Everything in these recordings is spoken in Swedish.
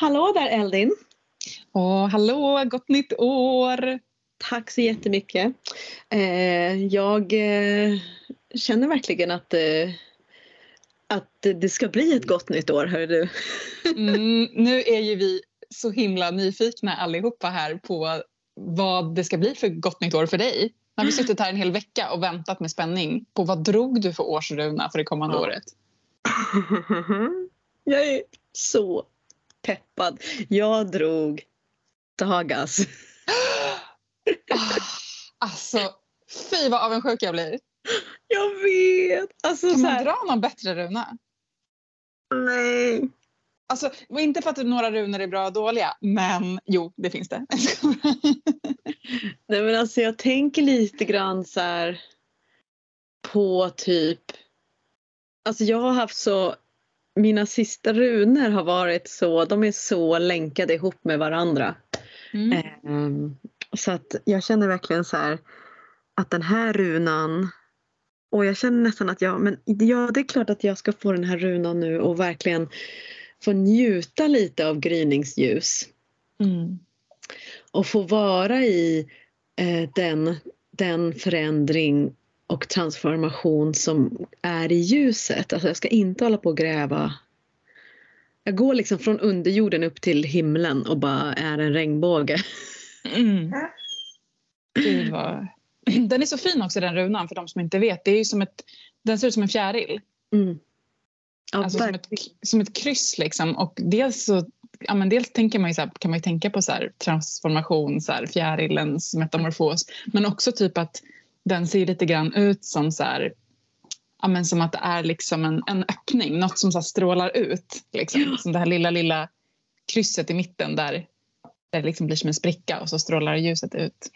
Hallå där Eldin! Åh, hallå, gott nytt år! Tack så jättemycket. Eh, jag eh, känner verkligen att, eh, att det ska bli ett gott nytt år, hör du. Mm, nu är ju vi så himla nyfikna allihopa här på vad det ska bli för gott nytt år för dig. Nu har vi suttit här en hel vecka och väntat med spänning på vad drog du för årsruna för det kommande Ja. året? jag är så peppad. Jag drog Dagas. Ah, alltså, fy vad avundsjuk jag blir. Jag vet! Alltså Kan så man här, dra någon bättre runa? nej. Alltså, inte för att några runor är bra och dåliga, men jo, det finns det. Nej men alltså jag tänker lite grann så här på typ Alltså jag har haft så mina sista runor har varit så, de är så länkade ihop med varandra. Mm. Ehm, så att jag känner verkligen så här att den här runan och jag känner nästan att jag, men ja det är klart att jag ska få den här runan nu och verkligen få njuta lite av gryningsljus Mm. och få vara i eh, den, den förändring och transformation som är i ljuset. Alltså jag ska inte hålla på och gräva. Jag går liksom från underjorden upp till himlen och bara är en regnbåge. Mm. Gud vad... Den är så fin också den runan för de som inte vet. Det är ju som ett, den ser ut som en fjäril. Mm. Ja, Alltså som ett, som ett kryss liksom. Och dels så Ja, men dels tänker man ju så här, kan man ju tänka på så här, transformation, så här, fjärilens metamorfos. Men också typ att den ser lite grann ut som så här, ja, men som att det är liksom en, en öppning, något som så strålar ut. Liksom. Som det här lilla, lilla krysset i mitten där, där det liksom blir som en spricka och så strålar ljuset ut.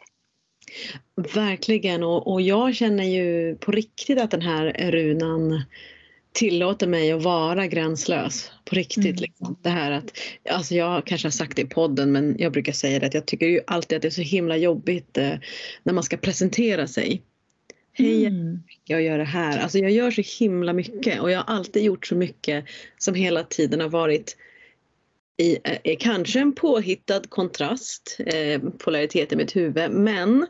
Verkligen och, och jag känner ju på riktigt att den här runan tillåter mig att vara gränslös. På riktigt. Mm. Liksom. Det här att, alltså jag kanske har sagt det i podden men jag brukar säga det att jag tycker ju alltid att det är så himla jobbigt eh, när man ska presentera sig. Hej, Mm. jag gör det här. Alltså jag gör så himla mycket och jag har alltid gjort så mycket som hela tiden har varit i eh, kanske en påhittad kontrast, eh, polaritet i mitt huvud, men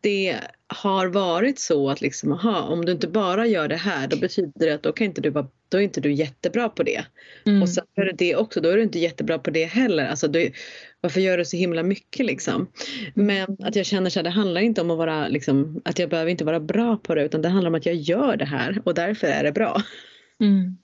det har varit så att liksom, aha, om du inte bara gör det här då betyder det att då, kan inte du vara, då är inte du jättebra på det. Mm. Och sen gör du det också, då är du inte jättebra på det heller. Alltså, du, varför gör du så himla mycket liksom? Men att jag känner så här, det handlar inte om att vara, liksom, att jag behöver inte vara bra på det utan det handlar om att jag gör det här och därför är det bra. Mm.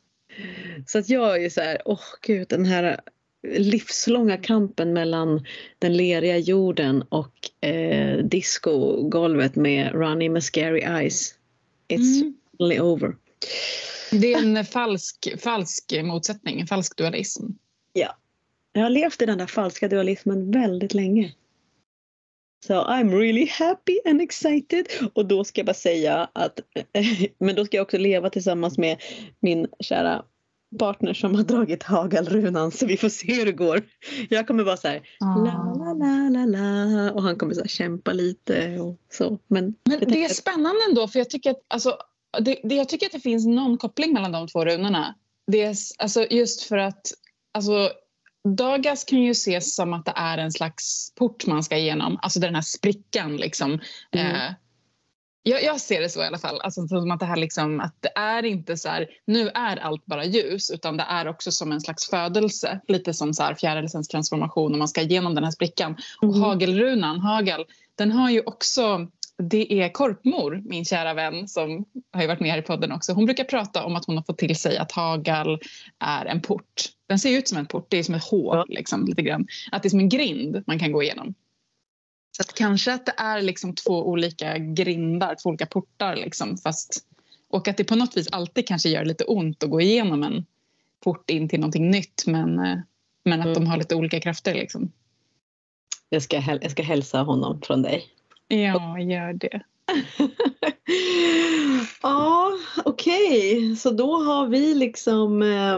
Så att jag är ju så här, åh gud den här livslånga kampen mellan den leriga jorden och eh, discogolvet med Running med Scary Eyes. It's Mm. only over. Det är en falsk, falsk motsättning, en falsk dualism. Jag har levt i den där falska dualismen väldigt länge. So I'm really happy and excited. Och då ska jag bara säga att, men då ska jag också leva tillsammans med min kära partner som har dragit hagelrunan så vi får se hur det går. Jag kommer vara så här Ah. la la la la la och han kommer så kämpa lite och så. Men, Men det tänker är spännande ändå för jag tycker att, alltså, det, det, jag tycker att det finns någon koppling mellan de två runorna. Det är, alltså, just för att alltså, Dagas kan ju ses som att det är en slags port man ska igenom, alltså den här sprickan liksom. Mm. Eh, jag, jag ser det så i alla fall, alltså, som att det här liksom, att det är inte så här, nu är allt bara ljus utan det är också som en slags födelse, lite som så här fjärilsens transformation och man ska igenom den här sprickan. Och Mhm. hagelrunan, hagel, den har ju också det är Korpmor, min kära vän som har ju varit med här i podden också. Hon brukar prata om att hon har fått till sig att hagel är en port. Den ser ut som en port, det är som ett H Ja. liksom, lite grann. Att det är som en grind man kan gå igenom. Så att kanske att det är liksom två olika grindar, två olika portar liksom, fast och att det på något vis alltid kanske gör lite ont att gå igenom en port in till någonting nytt men, eh, men att Mm. de har lite olika krafter liksom. jag, ska, jag ska hälsa honom från dig. Ja, gör det. ja, okej. Så då har vi liksom... Eh,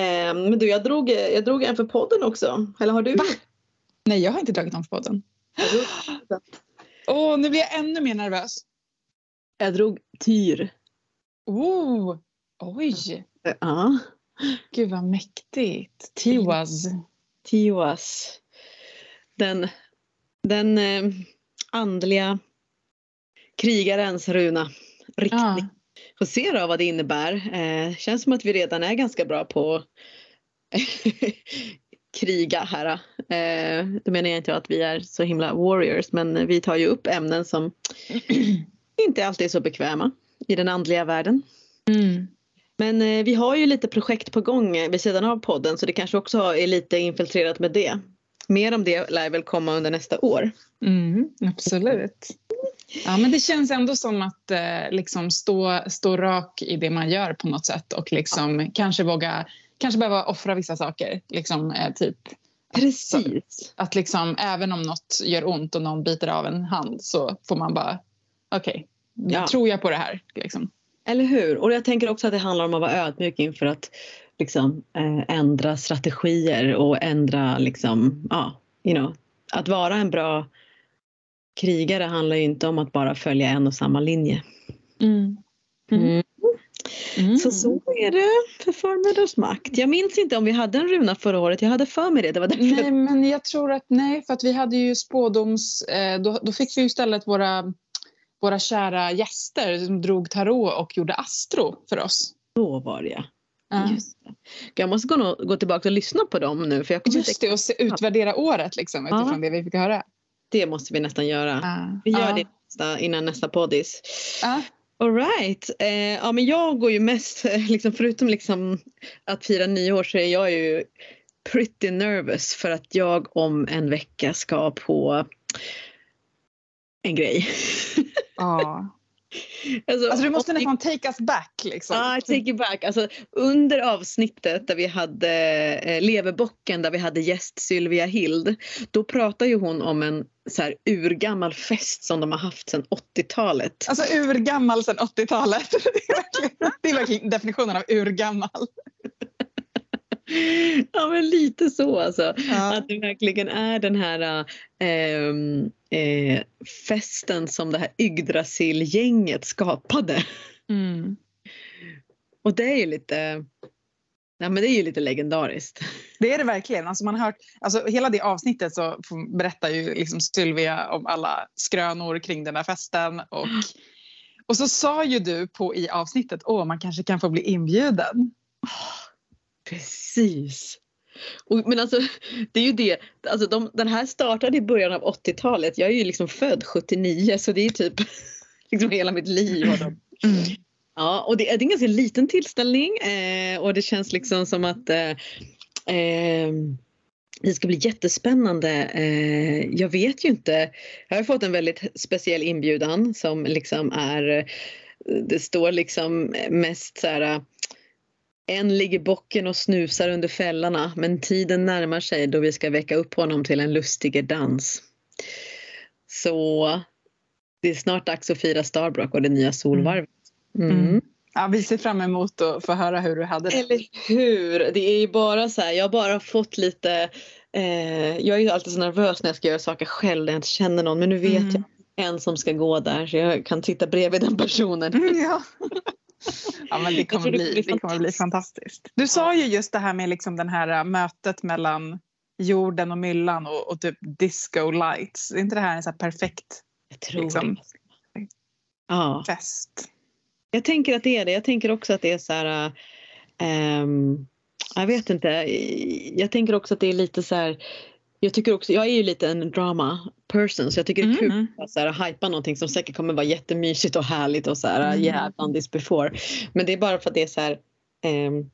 eh, men du, jag drog, jag drog en för podden också. Eller har du? Va? Nej, jag har inte dragit någon på podden. Åh, nu blir jag ännu mer nervös. jag drog Tyr. Oh, oj, Ja. gud vad mäktigt. Tiwaz. Tioas. Den, den eh, andliga krigarens runa. Riktning. Ja. Får se då vad det innebär. Eh, känns som att vi redan är ganska bra på kriga här. Eh, då menar jag inte att vi är så himla warriors men vi tar ju upp ämnen som inte alltid är så bekväma i den andliga världen. Mm. Men eh, vi har ju lite projekt på gång eh, vid sidan av podden så det kanske också är lite infiltrerat med det. Mer om det lär väl komma under nästa år. Mm, absolut. Ja, men det känns ändå som att eh, liksom stå, stå rak i det man gör på något sätt och liksom kanske våga, kanske behöva offra vissa saker. Liksom, eh, typ Precis. att liksom, även om något gör ont och någon biter av en hand så får man bara, okej, Ja. tror jag på det här? Liksom. Eller hur? Och jag tänker också att det handlar om att vara ödmjuk inför att liksom, eh, ändra strategier och ändra liksom, ja, you know, att vara en bra krigare handlar ju inte om att bara följa en och samma linje. Mm. Mm. Mm. Så så är det för förmiddags makt. Jag minns inte om vi hade en runa förra året, jag hade för mig det. Det var därför Nej, men jag tror att nej, för att vi hade ju spådoms... Eh, då, då fick vi istället våra, våra kära gäster som drog tarot och gjorde astro för oss. så var det ja. Ja. Det. Jag måste gå, gå tillbaka och lyssna på dem nu för jag Just inte, det, och se, utvärdera året liksom, Ja. utifrån det vi fick höra. det måste vi nästan göra. Ja. Vi gör ja. det nästa, innan nästa poddis. Alright! All right. Eh, ja, men jag går ju mest, liksom, förutom liksom att fira nyår så är jag ju pretty nervous för att jag om en vecka ska på en grej. Ja. Alltså du måste nästan take us back liksom. Ja, I take it back. Alltså, under avsnittet där vi hade eh, Leverbocken där vi hade gäst Sylvia Hild. Då pratar ju hon om en så här, urgammal fest som de har haft sedan 80-talet. Alltså urgammal sedan 80-talet. Det är, verkligen, det är verkligen definitionen av urgammal. Ja men lite så alltså. Ja. Att det verkligen är den här ehm, eh, festen som det här Yggdrasil-gänget skapade. Mm. Och det är ju lite, nej, men det är ju lite legendariskt. Det är det verkligen. Alltså man har hört, alltså hela det avsnittet så berättar ju liksom Sylvia om alla skrönor kring den här festen. Och, och så sa ju du på i avsnittet att man kanske kan få bli inbjuden. Precis. Och, men alltså det är ju det, alltså de, den här startade i början av 80-talet. Jag är ju liksom född 79 så det är typ liksom hela mitt liv. Och de, Ja, och det är det är en ganska liten tillställning eh, och det känns liksom som att eh, eh, det ska bli jättespännande. Eh, jag vet ju inte. Jag har fått en väldigt speciell inbjudan som liksom är, det står liksom mest så här en ligger bocken och snusar under fällarna men tiden närmar sig då vi ska väcka upp honom till en lustiger dans. Så det är snart dags att fira Starbrook och det nya solvarvet. Mm. Mm. Ja, vi ser fram emot att få höra hur du hade det. Eller hur! Det är ju bara så här, jag har bara fått lite... Eh, jag är ju alltid så nervös när jag ska göra saker själv där jag inte känner någon men nu vet Mm. jag en som ska gå där så jag kan sitta bredvid den personen. Mm, ja. ja, men det kommer, det bli, bli det kommer bli fantastiskt. Du sa ju just det här med liksom den här äh, mötet mellan jorden och myllan och, och typ disco lights. Är inte det här en så här perfekt Jag tror Liksom. det. Ja, fest? jag tänker att det är det. Jag tänker också att det är så här... äh, ehm, jag vet inte. Jag tänker också att det är lite så här... Jag tycker också, jag är ju lite en drama person så jag tycker det är kul Mm. att så här, hypa någonting som säkert kommer vara jättemysigt och härligt och så här Mm. yeah, I've this before. Men det är bara för att det är så här ehm,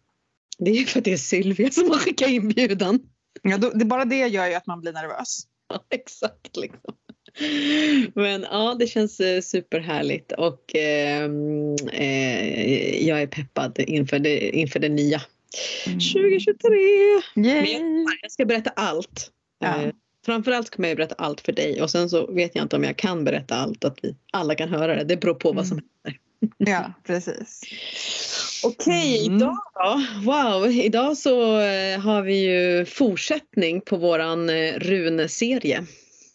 det är för att det är Sylvia som har skickat inbjudan. Ja, då, det, bara det gör ju att man blir nervös. Ja, exakt liksom. Men ja, det känns eh, superhärligt och ehm, eh, jag är peppad inför det, inför det nya. 2023! Yay. Jag ska berätta allt. Ja. Eh, framförallt kommer jag berätta allt för dig och sen så vet jag inte om jag kan berätta allt, att vi alla kan höra det. Det beror på vad som Mm. händer. Ja, precis. Okej, Mm. idag då? Wow, idag så eh, har vi ju fortsättning på våran eh, runeserie.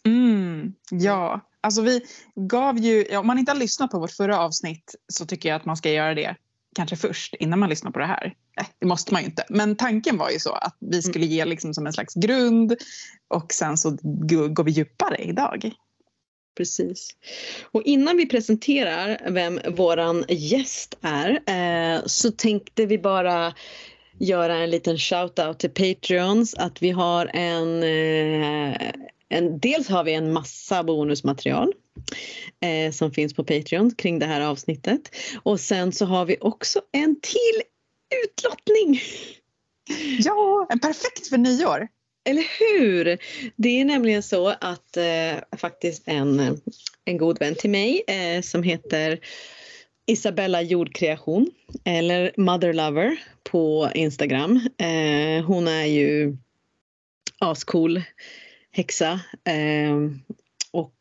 Mm, ja, alltså vi gav ju, om man inte har lyssnat på vårt förra avsnitt så tycker jag att man ska göra det. Kanske först innan man lyssnar på det här. Nej, det måste man ju inte. Men tanken var ju så att vi Mm. skulle ge liksom som en slags grund och sen så går vi djupare idag. Precis. Och innan vi presenterar vem våran gäst är eh, så tänkte vi bara göra en liten shout-out till Patreons att vi har en, eh, en dels har vi en massa bonusmaterial eh, som finns på Patreon kring det här avsnittet och sen så har vi också en till utlottning. Ja, en perfekt för nyår. Eller hur? Det är nämligen så att eh, faktiskt en, en god vän till mig eh, som heter Isabella jordkreation eller Mother Lover på Instagram. Eh, hon är ju ascool häxa eh, och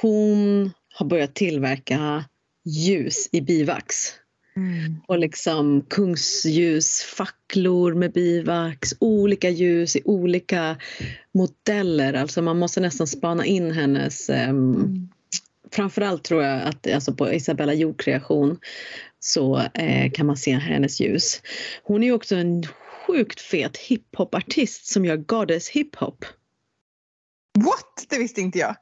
hon har börjat tillverka ljus i bivax och liksom kungsljus, facklor med bivax, olika ljus i olika modeller. Alltså man måste nästan spana in hennes ehm, Mm. Framförallt tror jag att alltså på Isabella jordkreation så eh, kan man se hennes ljus. Hon är också en sjukt fet hiphopartist som gör goddess hiphop. What? Det visste inte jag.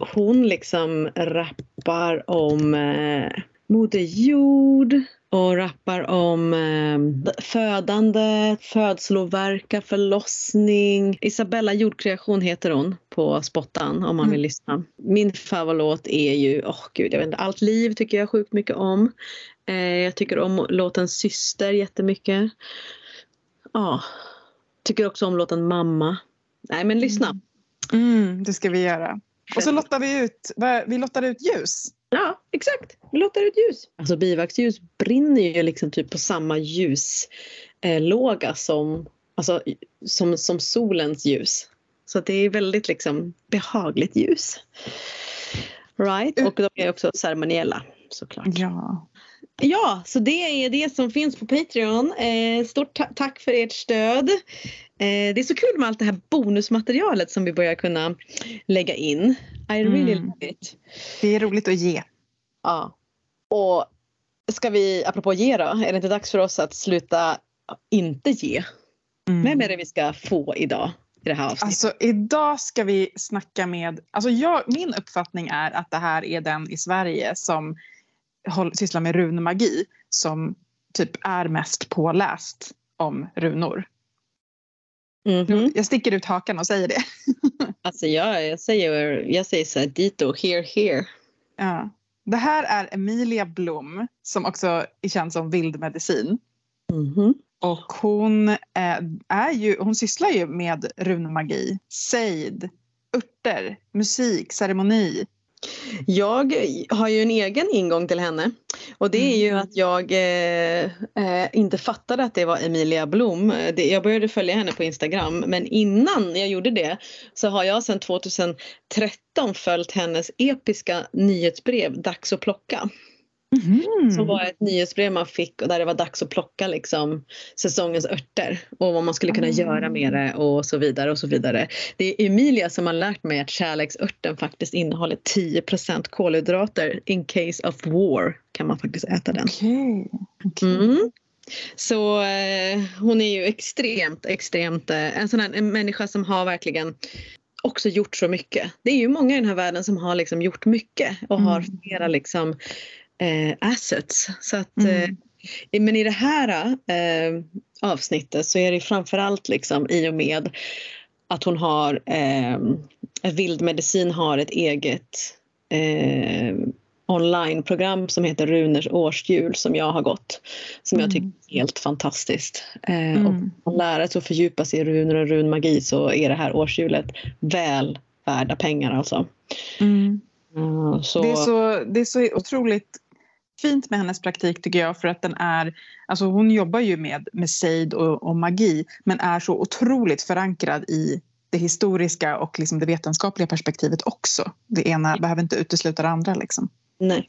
Hon liksom rappar om eh, Moder Jord och rappar om eh, födande, födslovärka, förlossning. Isabella jordkreation heter hon på Spottan om man vill Mm. lyssna. Min favoritlåt är ju, åh gud jag vet inte, Allt liv tycker jag sjukt mycket om. Eh, jag tycker om låten Syster jättemycket. Ja, tycker också om låten Mamma. Nej men lyssna. Mm, det ska vi göra. Och så lottar vi ut, vi lottar ut ljus. Ja, exakt. Låter ut ljus. Alltså bivaxljus brinner ju liksom typ på samma ljuslåga eh, låga som, alltså, som, som solens ljus. Så det är väldigt liksom behagligt ljus. Right? Och de är också ceremoniella såklart. Ja. Ja, så det är det som finns på Patreon. Eh, stort ta- tack för ert stöd. Eh, det är så kul med allt det här bonusmaterialet som vi börjar kunna lägga in. I really Mm. love it. Det är roligt att ge. Ja. Och ska vi, apropå ge då, är det inte dags för oss att sluta inte ge? Mm. Vem är det vi ska få idag i det här avsnittet? Alltså idag ska vi snacka med, alltså jag, min uppfattning är att det här är den i Sverige som sysslar med runmagi som typ är mest påläst om runor. Mhm. Jag sticker ut hakan och säger det. Alltså jag, jag säger, jag säger så här, dito, here, here. Ja. Det här är Emilia Blom som också är känd som vildmedicin. Mhm. Och hon, eh, är ju, hon sysslar ju med runmagi, sejd, örter, musik, ceremoni. Jag har ju en egen ingång till henne och det är ju Mm. att jag eh, eh, inte fattade att det var Emilia Blom. Jag började följa henne på Instagram men innan jag gjorde det så har jag sedan 2013 följt hennes episka nyhetsbrev Dags att plocka. Som var ett nyhetsbrev man fick och där det var dags att plocka liksom säsongens örter och vad man skulle kunna Ah. göra med det och så vidare och så vidare. Det är Emilia som har lärt mig att kärleksörten faktiskt innehåller 10% kolhydrater. In case of war kan man faktiskt äta den. Okej. okej. Mm. Så eh, hon är ju extremt, extremt eh, en sån här en människa som har verkligen också gjort så mycket. Det är ju många i den här världen som har liksom gjort mycket och har Mm. flera liksom eh, assets. Så att, eh, Mm. men i det här eh, avsnittet så är det framförallt liksom i och med att hon har eh, Vildmedicin har ett eget eh, onlineprogram som heter Runers årsjul som jag har gått. Som jag tycker Mm. är helt fantastiskt. Eh, Mm. Och om man lära sig att fördjupa sig i runor och runmagi så är det här årshjulet väl värda pengar alltså. Mm. Eh, så, Det, är så, det är så otroligt fint med hennes praktik tycker jag för att den är, alltså hon jobbar ju med, med sejd och, och magi men är så otroligt förankrad i det historiska och liksom det vetenskapliga perspektivet också. Det ena behöver inte utesluta det andra liksom. Nej.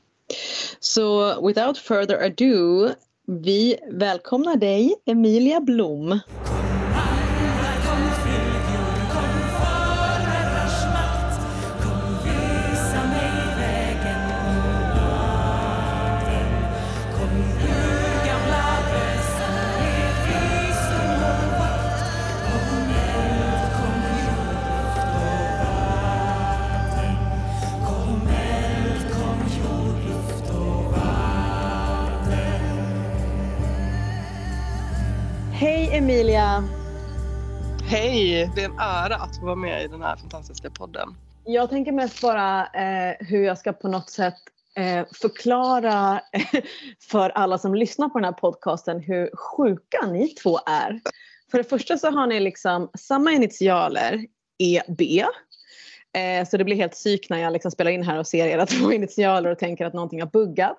Så without further ado, vi välkomnar dig Emilia Blom. Emilia! Hej! Det är en ära att få vara med i den här fantastiska podden. Jag tänker mest bara eh, hur jag ska på något sätt eh, förklara för alla som lyssnar på den här podcasten hur sjuka ni två är. För det första så har ni liksom samma initialer, EB. Eh, så det blir helt psyk när jag liksom spelar in här och ser era två initialer och tänker att någonting har buggat.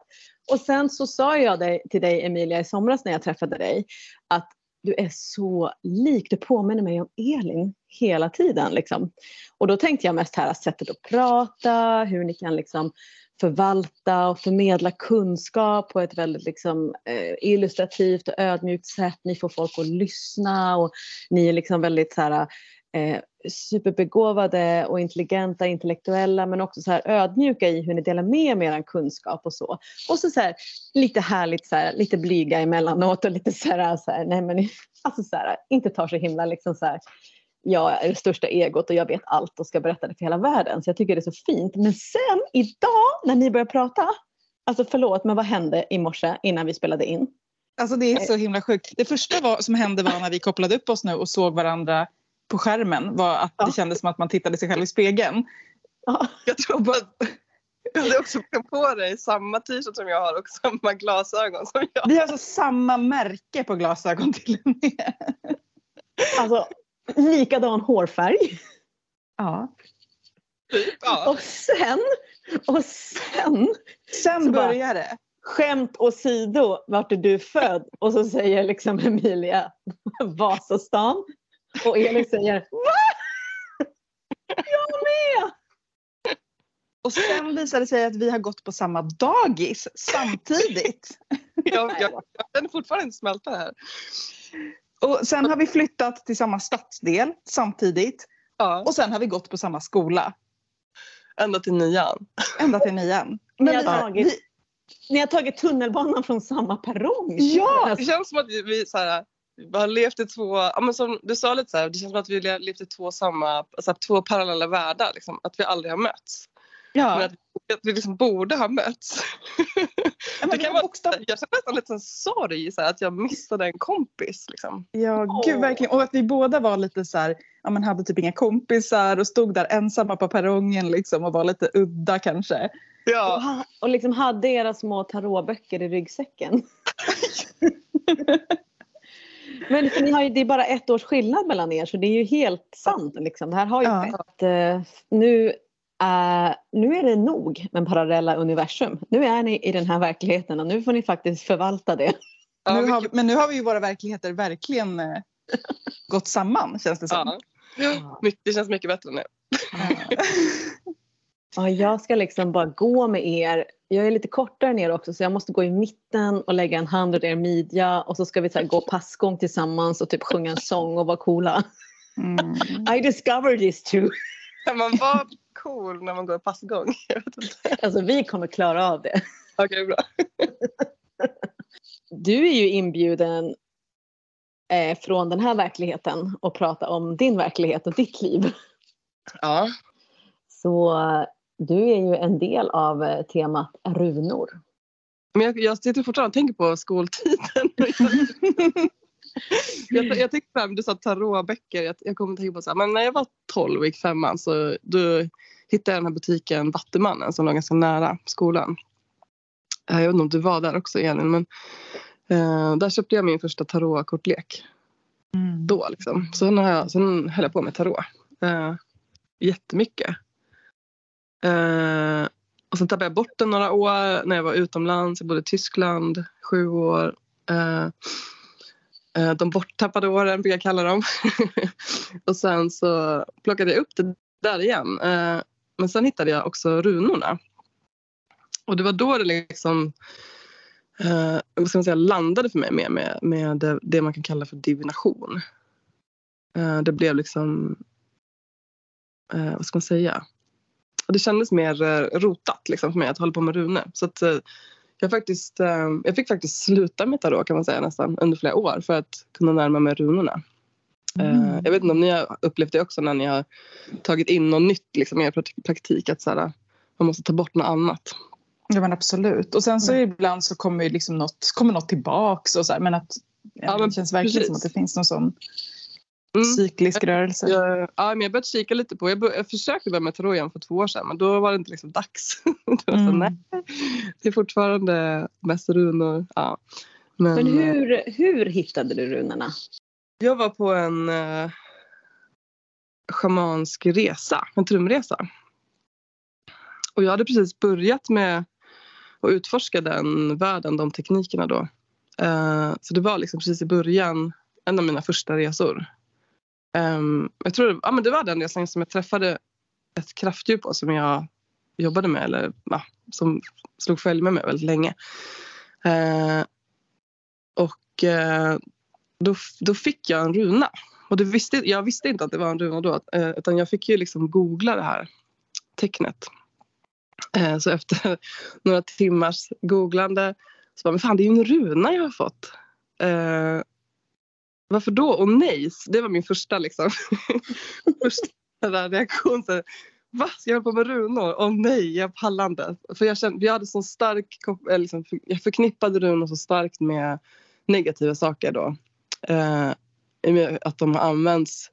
Och sen så sa jag till dig Emilia i somras när jag träffade dig att du är så lik, du påminner mig om Elin hela tiden. Liksom. Och då tänkte jag mest här sättet att prata, hur ni kan liksom förvalta och förmedla kunskap på ett väldigt liksom, eh, illustrativt och ödmjukt sätt. Ni får folk att lyssna och ni är liksom väldigt så här, eh, superbegåvade och intelligenta, intellektuella men också så här ödmjuka i hur ni delar med er av kunskap och så. Och så, så här, lite härligt, så här, lite blyga emellanåt och lite så här, så här nej men alltså så här, inte tar så himla liksom så här, jag är det största egot och jag vet allt och ska berätta det för hela världen. Så jag tycker det är så fint. Men sen idag när ni börjar prata, alltså förlåt men vad hände i morse innan vi spelade in? Alltså det är så himla sjukt. Det första var, som hände var när vi kopplade upp oss nu och såg varandra på skärmen var att ja. det kändes som att man tittade sig själv i spegeln. Ja. Jag tror att du hade också på dig samma t-shirt som jag har och samma glasögon som jag Vi har alltså samma märke på glasögon till och med. Alltså likadan hårfärg. Ja. Ja. Och sen, och sen. Sen börjar det. Skämt åsido, vart är du född? Och så säger liksom Emilia Vasastan. Och Elin säger Va? Jag med! Och sen visar det sig att vi har gått på samma dagis samtidigt. jag, jag, jag kan fortfarande inte smälta det här. Och sen har vi flyttat till samma stadsdel samtidigt. Ja. Och sen har vi gått på samma skola. Ända till nian. Ända till nian. Men ni, har tagit, vi... ni har tagit tunnelbanan från samma perrong. Ja! Det känns som att vi så här, vi har levt i två, ja, men som du sa lite så här, det känns som att vi har levt i två samma, alltså, två parallella världar. Liksom, att vi aldrig har mötts. Ja. Men att, att vi liksom borde ha mötts. Ja, det kan vara, bokstav... Jag känner nästan lite en sorg så här, att jag missade en kompis. Liksom. Ja, oh. gud verkligen. Och att vi båda var lite så här, ja, men hade typ inga kompisar och stod där ensamma på perrongen liksom, och var lite udda kanske. Ja. Och, och liksom hade era små tarotböcker i ryggsäcken. Men ni har ju, det är bara ett års skillnad mellan er så det är ju helt sant. Liksom. Det här har ju ja. skett. Uh, nu, uh, nu är det nog med parallella universum. Nu är ni i den här verkligheten och nu får ni faktiskt förvalta det. Ja, nu har, men nu har vi ju våra verkligheter verkligen uh, gått samman känns det som. Ja. Det känns mycket bättre nu. Ja, jag ska liksom bara gå med er. Jag är lite kortare än er också så jag måste gå i mitten och lägga en hand runt er midja och så ska vi så gå passgång tillsammans och typ sjunga en sång och vara coola. Mm. I discovered this too. Kan man vara cool när man går passgång? Alltså vi kommer klara av det. Okej, okay, bra. Du är ju inbjuden eh, från den här verkligheten och prata om din verklighet och ditt liv. Ja. Så du är ju en del av eh, temat runor. Men jag, jag sitter fortfarande och tänker på skoltiden. jag, jag tänkte fram, du sa tarotböcker. Jag, jag kommer att tänka på så här, men när jag var 12 och gick femman så då hittade jag den här butiken Vattumannen som låg ganska nära skolan. Jag vet inte om du var där också Elin men eh, där köpte jag min första tarotkortlek. Mm. Då liksom. Sen, har jag, sen höll jag på med tarot. Eh, jättemycket. Eh, och sen tappade jag bort den några år när jag var utomlands. Jag bodde i Tyskland sju år. Eh, eh, Eh, de borttappade åren brukar jag kalla dem. och sen så plockade jag upp det där igen. Eh, men sen hittade jag också runorna. Och det var då det liksom eh, vad ska man säga, landade för mig mer med, med det, man kan kalla för divination. Det blev liksom, vad ska man säga, det kändes mer rotat liksom, för mig att hålla på med runor. Så att, jag, faktiskt, eh, jag fick faktiskt sluta med tarot kan man säga nästan under flera år för att kunna närma mig runorna. Mm. Jag vet inte om ni har upplevt det också när ni har tagit in något nytt liksom, i er praktik. Att så här, man måste ta bort något annat. Ja men absolut. Och sen så mm. ibland så kommer, liksom något, kommer något tillbaks. Och så här, men att Ja, men det känns verkligen precis. som att det finns någon sån Mm. cyklisk rörelse. Jag, ja, men jag började kika lite på, jag, bör, jag försökte börja med tarot igen för två år sedan men då var det inte liksom dags. det, var så, Mm. nej, det är fortfarande mest runor. Ja. Men, Men eh, hur, hur hittade du runorna? Jag var på en eh, schamansk resa, en trumresa. Och jag hade precis börjat med att utforska den världen, de teknikerna då. Eh, så det var liksom precis i början, en av mina första resor. Um, jag tror det, ja, men det var den resan som jag träffade ett kraftdjur på som jag jobbade med eller ja, som slog följe med mig väldigt länge. Uh, och uh, då, då fick jag en runa. Och det visste, jag visste inte att det var en runa då. uh, Utan jag fick ju liksom googla det här tecknet. Ehm, så efter några timmars googlande så bara, men fan det är ju en runa jag har fått. Varför då? Och nej, det var min första liksom. första reaktion. Så, Va? Ska jag hålla på med runor? Åh nej, jag pallar inte. För jag, kände, jag hade sån stark, eh, liksom, jag förknippade runor så starkt med negativa saker då. Eh, att de har använts,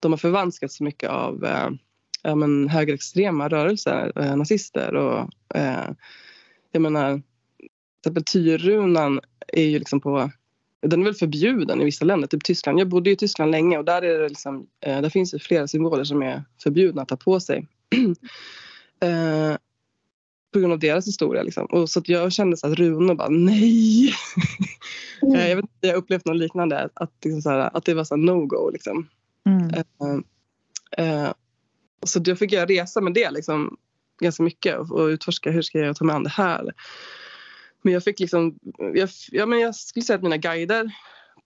de har förvanskats så mycket av eh, ja, men högerextrema rörelser, eh, nazister och eh, jag menar till exempel är ju liksom på den är väl förbjuden i vissa länder, typ Tyskland. Jag bodde i Tyskland länge och där, är det liksom, eh, där finns det flera symboler som är förbjudna att ta på sig. eh, på grund av deras historia. Liksom. Och så jag kände så att runor bara nej. Eh, jag, vet, jag upplevt något liknande, att, liksom så här, att det var så no-go. Liksom. Mm. Eh, eh, så jag fick göra resa med det liksom, ganska mycket och, och utforska hur ska jag ta mig an det här. Men jag fick liksom, jag, ja, men jag skulle säga att mina guider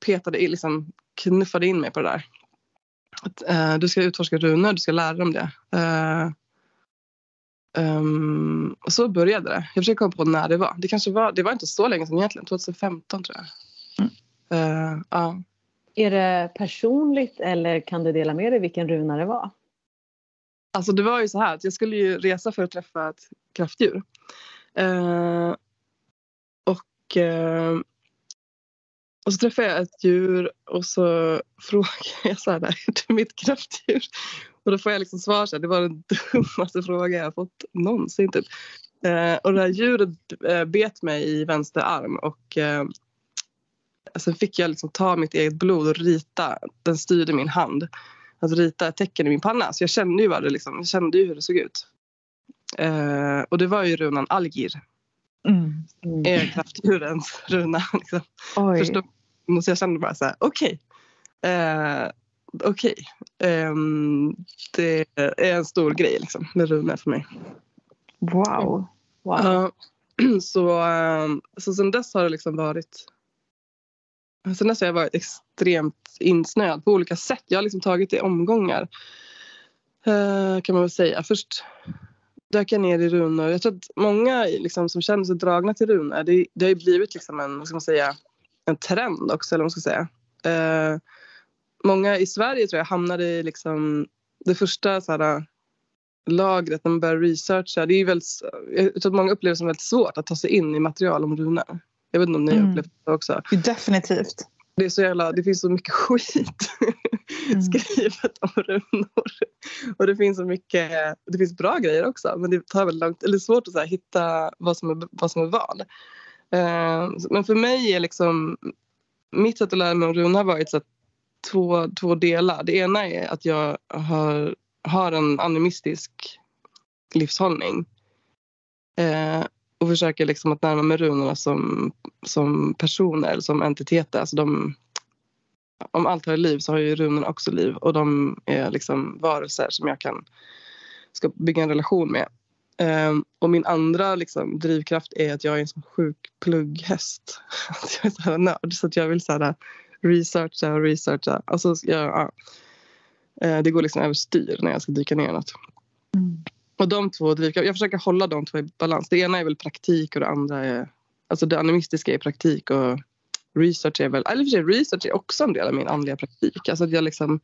petade in, liksom, knuffade in mig på det där. Att, eh, du ska utforska runor, du ska lära dig om det. Eh, ehm, och så började det. Jag försöker komma på när det var. Det kanske var, det var inte så länge sedan egentligen, 2015 tror jag. Eh, ja. Är det personligt eller kan du dela med dig vilken runa det var? Alltså det var ju så här att jag skulle ju resa för att träffa ett kraftdjur. Eh, och, och så träffade jag ett djur och så frågade jag så här, "Det är mitt kraftdjur? Och då får jag liksom svar så här, det var den dummaste frågan jag har fått någonsin. Typ. Eh, och det här djuret eh, bet mig i vänster arm och eh, sen fick jag liksom ta mitt eget blod och rita, den styrde min hand att rita ett tecken i min panna. Så jag kände ju, vad det liksom, jag kände ju hur det såg ut. Eh, och det var ju runan Algir. Mm. Är kraftdjurens runa. Liksom. Förstår? Så jag kände bara så här, okej. Eh, okej. Ehm, det är en stor grej liksom, med runor för mig. Wow. Wow. Ja, så, ehm, så sen dess har det liksom varit Sen dess har jag varit extremt insnöad på olika sätt. Jag har liksom tagit det i omgångar. eh, kan man väl säga. Först dök jag ner i runor. Jag tror att många liksom, som känner sig dragna till runor. Det, det har ju blivit liksom en, vad ska man säga, en trend också. Eller vad man ska säga. Eh, många i Sverige tror jag hamnade i liksom, det första så här, lagret när man börjar researcha. Det är ju väldigt, jag tror att många upplever det som väldigt svårt att ta sig in i material om runor. Jag vet inte om ni har Mm. upplevt det också. Definitivt. Det, är så jävla, det finns så mycket skit Mm. skrivet om runor. Och det finns så mycket, det finns bra grejer också men det tar väldigt långt, eller svårt att så här, hitta vad som är vad. Som är vad. Eh, men för mig är liksom, mitt sätt att lära mig om runor har varit så att två, två delar. Det ena är att jag har, har en animistisk livshållning. Eh, och försöker liksom att närma mig runorna som, som personer eller som entiteter. Alltså de, om allt har liv så har ju runorna också liv och de är liksom varelser som jag kan ska bygga en relation med. Ehm, och min andra liksom, drivkraft är att jag är en sån sjuk plugghäst. Jag är så här nörd så att jag vill så här, researcha och researcha. Alltså, jag, ja. Ehm, det går liksom överstyr när jag ska dyka ner i något. Mm. Och de två drivkrafter, jag försöker hålla de två i balans. Det ena är väl praktik och det andra är... Alltså det animistiska är praktik och research är väl... Eller för sig, research är också en del av min andliga praktik. Alltså att jag liksom...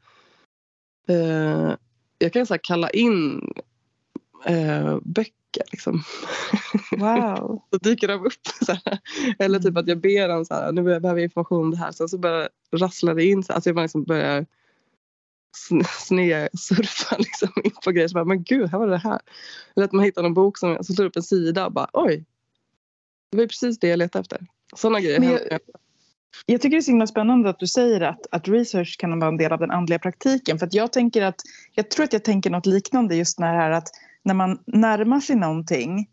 Eh, jag kan så här kalla in eh, böcker. Liksom. Wow. Då dyker de upp. Så här. Eller typ att jag ber dem så här, nu behöver jag information om det här. Sen så bara rasslar det in. Så här. Alltså jag bara liksom börjar snedsurfa liksom in på grejer. Så bara, men gud, här var det här. Eller att man hittar någon bok som så slår upp en sida och bara oj. Det var ju precis det jag letade efter. Sådana grejer Men jag, jag tycker det är så himla spännande att du säger att, att research kan vara en del av den andliga praktiken. För att jag tänker att, jag tror att jag tänker något liknande just när det här att när man närmar sig någonting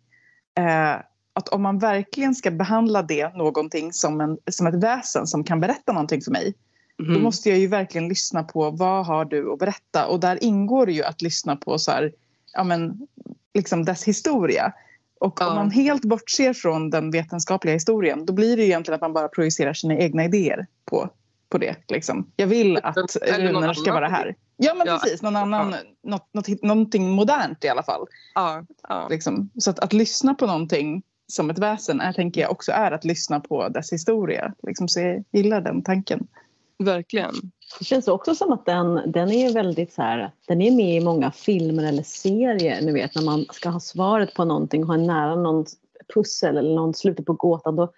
eh, att om man verkligen ska behandla det någonting som, en, som ett väsen som kan berätta någonting för mig Mhm. då måste jag ju verkligen lyssna på vad har du att berätta och där ingår det ju att lyssna på så här, ja men, liksom dess historia. Och Ja. om man helt bortser från den vetenskapliga historien då blir det ju egentligen att man bara projicerar sina egna idéer på, på det. Liksom. Jag vill att runor ska vara här. Ja men Ja. precis, någon annan, något, något, någonting modernt i alla fall. Ja, ja. Liksom. Så att, att lyssna på någonting som ett väsen är, tänker jag också är att lyssna på dess historia. Liksom, så jag gillar den tanken. Verkligen. Det känns också som att den, den är väldigt så här, den är med i många filmer eller serier. Ni vet när man ska ha svaret på någonting och ha nära någon pussel eller någon slutet på gåtan då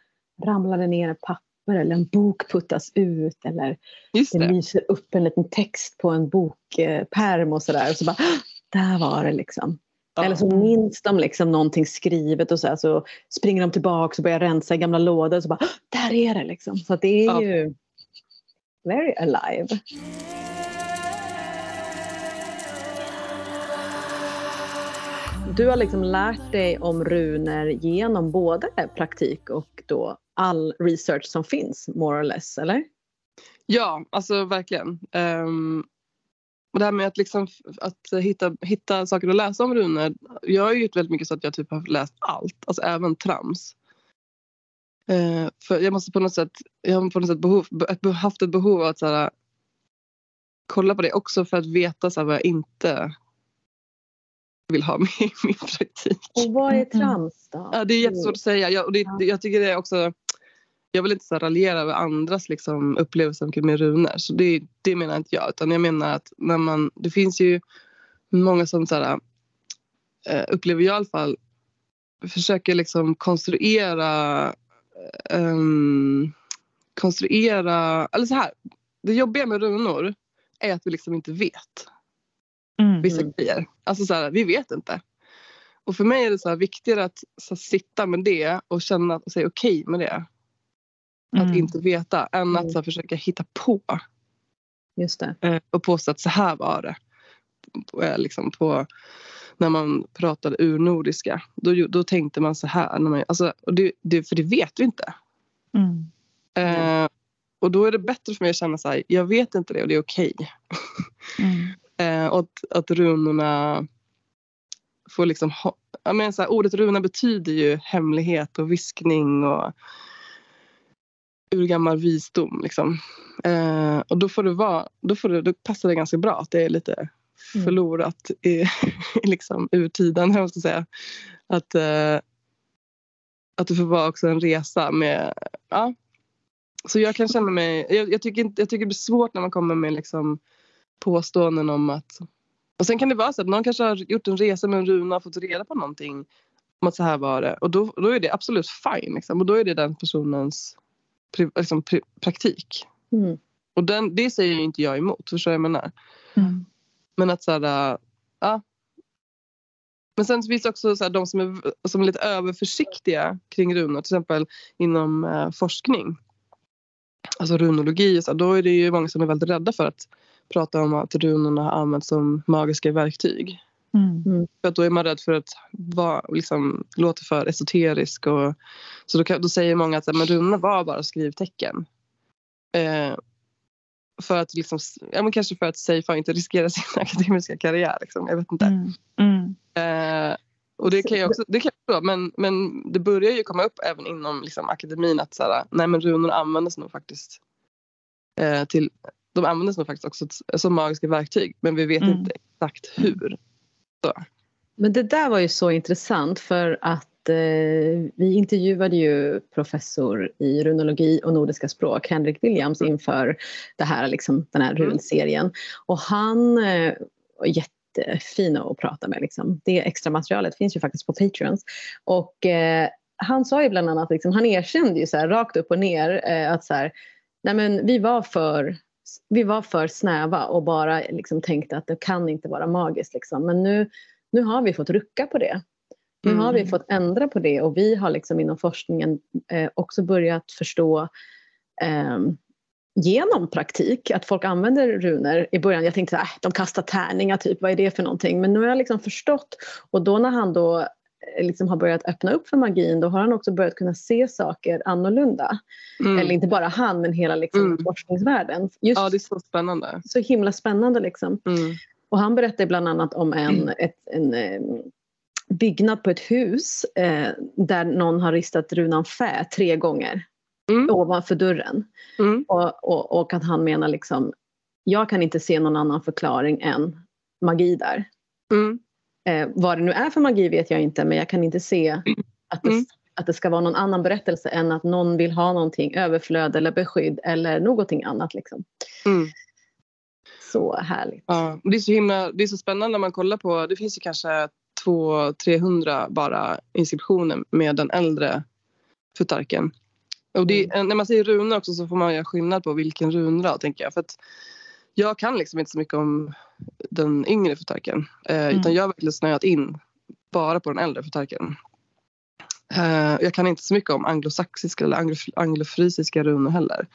ramlar det ner ett papper eller en bok puttas ut eller Just det det. lyser upp en liten text på en bokperm och sådär och så bara "Ah, där var det liksom. Ja. Eller så minns de liksom någonting skrivet och så, här, så springer de tillbaka och börjar rensa i gamla lådor och så bara "Ah, där är det liksom. Så att det är Ja. ju very alive. Du har liksom lärt dig om runor genom både praktik och då all research som finns, more or less, eller? Ja, alltså verkligen. Um, och det här med att, liksom, att hitta, hitta saker att läsa om runor. Jag har ju gjort väldigt mycket så att jag typ har läst allt, alltså även trams. Eh, för jag måste på något sätt, jag har på något sätt behov, haft ett behov av att så här, kolla på det också för att veta så här, vad jag inte vill ha med i min praktik. Och vad är Mm. trams då? Ja, det är jättesvårt att säga. Jag, och det, Ja. det- jag tycker det är också... Jag vill inte så här raljera över andras liksom, upplevelser med runor. Så det, det menar inte jag. Utan jag menar att när man, det finns ju många som så här, eh, upplever jag i alla fall försöker liksom konstruera ehm, konstruera, eller så här. Det jobbiga med runor är att vi liksom inte vet vissa Mm. grejer. Alltså så här, vi vet inte. Och för mig är det så här viktigare att så här, sitta med det och känna och säga okej med det. Att Mm. inte veta än att Mm. så här, försöka hitta på Just det. eh, och påstå att så här var det. Eh, liksom på, när man pratade urnordiska. Då, då tänkte man så här. När man, alltså, och det, det, för det vet vi inte. Mm. Eh, och då är det bättre för mig att känna så här, jag vet inte det och det är okej. Mm. Eh, och att, att runorna får liksom... Ha, jag menar så här, ordet runa betyder ju hemlighet och viskning och urgammal visdom. Liksom. Eh, och då får det vara, då, får det, då passar det ganska bra att det är lite. Förlorat i, liksom, ur tiden. Jag ska säga. Att, eh, att det får vara också en resa med... Ja. Så jag kan känna mig... Jag, jag, tycker, jag tycker det blir svårt när man kommer med liksom, påståenden om att... Och sen kan det vara så att någon kanske har gjort en resa med en runa och fått reda på någonting om att så här var det. Och då, då är det absolut fine. Liksom. Och då är det den personens liksom, praktik. Mm. Och den, det säger ju inte jag emot. Förstår jag menar? Mm. Men att så här, äh, ja. Men sen finns det också så här, de som är, som är lite överförsiktiga kring runor. Till exempel inom eh, forskning. Alltså runologi. Så här, då är det ju många som är väldigt rädda för att prata om att runorna har använts som magiska verktyg. Mm. För att då är man rädd för att vara, liksom, låta för esoterisk. Och, så då, kan, då säger många att men runorna var bara skrivtecken. Eh, för att liksom, ja, men kanske för att Seifa inte riskera sin akademiska karriär. Liksom. Jag vet inte. Mm. Mm. Eh, och det kan jag också, det kan jag men, men det börjar ju komma upp även inom liksom, akademin att så här, nej, men runorna användes nog faktiskt eh, till, de användes nog faktiskt också som magiska verktyg men vi vet Mm. inte exakt hur. Men det där var ju så intressant för att eh, vi intervjuade ju professor i runologi och nordiska språk, Henrik Williams, inför det här, liksom, den här Mm. runserien. Och han eh, var jätte jättefina att prata med. Liksom. Det extra materialet finns ju faktiskt på Patreons. Och eh, han sa ju bland annat, liksom, han erkände ju så här, rakt upp och ner eh, att så här, nej men vi var för vi var för snäva och bara liksom tänkte att det kan inte vara magiskt. Liksom. Men nu, nu har vi fått rucka på det. Nu har vi Mm. fått ändra på det och vi har liksom inom forskningen eh, också börjat förstå eh, genom praktik att folk använder runor. I början jag tänkte att äh, de kastar tärningar, typ, vad är det för någonting? Men nu har jag liksom förstått och då när han då eh, liksom har börjat öppna upp för magin då har han också börjat kunna se saker annorlunda. Mm. Eller inte bara han men hela liksom, Mm. forskningsvärlden. Just Ja, det är så spännande. så himla spännande liksom. Mm. Och han berättade bland annat om en, ett, en eh, byggnad på ett hus eh, där någon har ristat runan fä tre gånger Mm. ovanför dörren. Mm. Och, och, och att han menar liksom, jag kan inte se någon annan förklaring än magi där. Mm. Eh, vad det nu är för magi vet jag inte men jag kan inte se att det, Mm. att det ska vara någon annan berättelse än att någon vill ha någonting, överflöd eller beskydd eller någonting annat. Liksom. Mm. Så härligt. Ja, det är så himla, det är så spännande när man kollar på, det finns ju kanske 200-300 bara inskriptioner med den äldre futarken. Och det, Mm. När man säger runor också så får man göra skillnad på vilken runrad tänker jag. För att jag kan liksom inte så mycket om den yngre futarken. Eh, Mm. Utan jag har verkligen snöat in bara på den äldre futarken. Eh, jag kan inte så mycket om anglosaxiska eller anglo- anglofrisiska runor heller.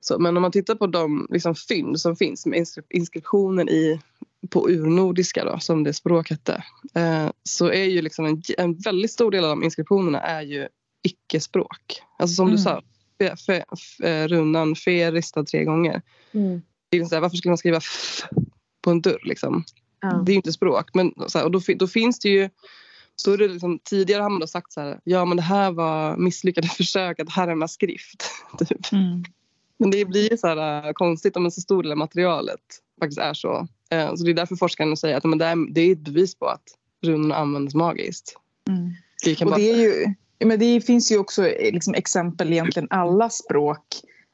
Så, men om man tittar på de liksom, fynd som finns med inskri- inskriptionen i, på urnordiska då, som det språk hette. Eh, så är ju liksom en, en väldigt stor del av de inskriptionerna är ju icke-språk. Alltså som Mm. du sa, fe, fe, eh, runan fe ristad tre gånger. Mm. Det är så här, varför skulle man skriva f på en dörr liksom? Ja. Det är ju inte språk. Men, så här, och då, då finns det ju då är det liksom, tidigare har man då sagt så här, ja men det här var misslyckade försök att härma skrift. Typ. Mm. Men det blir så här, äh, konstigt om en så stor del av materialet faktiskt är så. Eh, Så det är därför forskarna säger att men det, är, det är ett bevis på att runorna används magiskt. Mm. Kan Och bara, det, är ju, men det finns ju också eh, liksom exempel i egentligen alla språk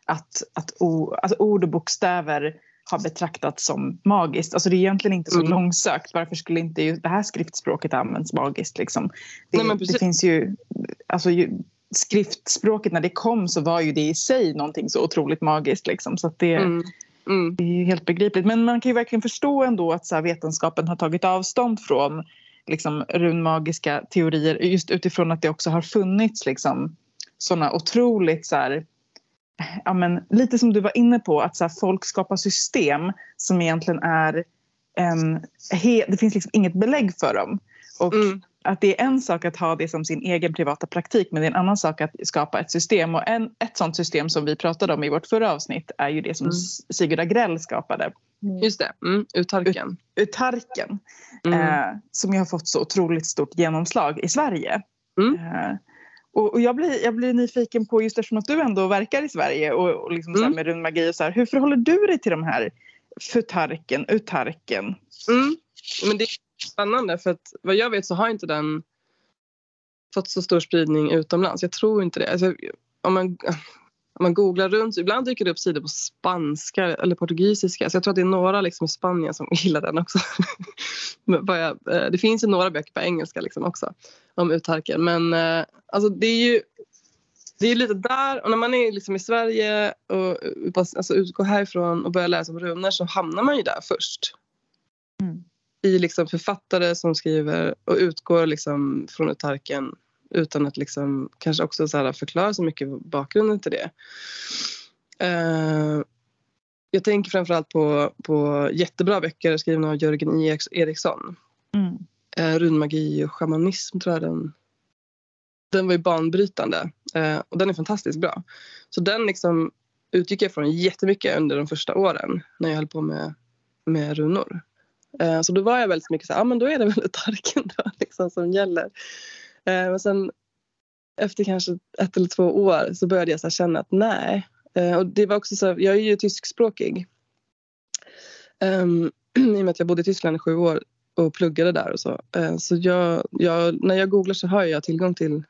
att, att o, alltså ord och bokstäver har betraktats som magiskt. Alltså det är egentligen inte så Mm. långsökt. Varför skulle inte just det här skriftspråket användas magiskt? Liksom? Det, Nej, det finns ju, alltså ju, skriftspråket när det kom så var ju det i sig någonting så otroligt magiskt. Liksom, så det, mm, mm, det är ju helt begripligt. Men man kan ju verkligen förstå ändå att så här, vetenskapen har tagit avstånd från liksom, runmagiska teorier just utifrån att det också har funnits liksom, såna otroligt så här, ja, men, lite som du var inne på, att så här, folk skapar system som egentligen är en... He, det finns liksom inget belägg för dem. Och mm, att det är en sak att ha det som sin egen privata praktik men det är en annan sak att skapa ett system. Och en, ett sånt system som vi pratade om i vårt förra avsnitt är ju det som Mm. Sigurd Agrell skapade. just det, mm, utarken. Utarken. Mm, Eh, som ju har fått så otroligt stort genomslag i Sverige. Mm. Eh, och, och jag, blir, jag blir nyfiken på, just eftersom att du ändå verkar i Sverige och, och liksom så Mm. med runmagi och så här, hur förhåller du dig till de här futarken, utarken? mm. Men det är spännande för att vad jag vet så har inte den fått så stor spridning utomlands. Jag tror inte det. Alltså, om, man, om man googlar runt, ibland dyker det upp sidor på spanska eller portugisiska. Så jag tror att det är några liksom i Spanien som gillar den också. Jag, eh, det finns ju några böcker på engelska liksom också om utarken. Men eh, alltså, det är ju det är lite där och när man är liksom i Sverige och alltså, utgår härifrån och börjar läsa om runor så hamnar man ju där först Mm i liksom författare som skriver och utgår liksom från utarken utan att liksom kanske också så förklara så mycket bakgrunden till det. Eh, jag tänker framförallt på, på jättebra böcker skrivna av Jörgen I. Eriksson. Mm. Eh, runmagi och shamanism tror jag den. Den var ju banbrytande eh, och den är fantastiskt bra. Så den liksom utgick jag från jättemycket under de första åren när jag höll på med, med runor. Eh, så då var jag väldigt mycket så här, ja men då är det väl utarken då liksom som gäller. Eh, men sen efter kanske ett eller två år så började jag så känna att nej. Eh, och det var också så här, jag är ju tyskspråkig. Um, I och med att jag bodde i Tyskland i sju år och pluggade där och så. Eh, så jag, jag, när jag googlar så har jag tillgång till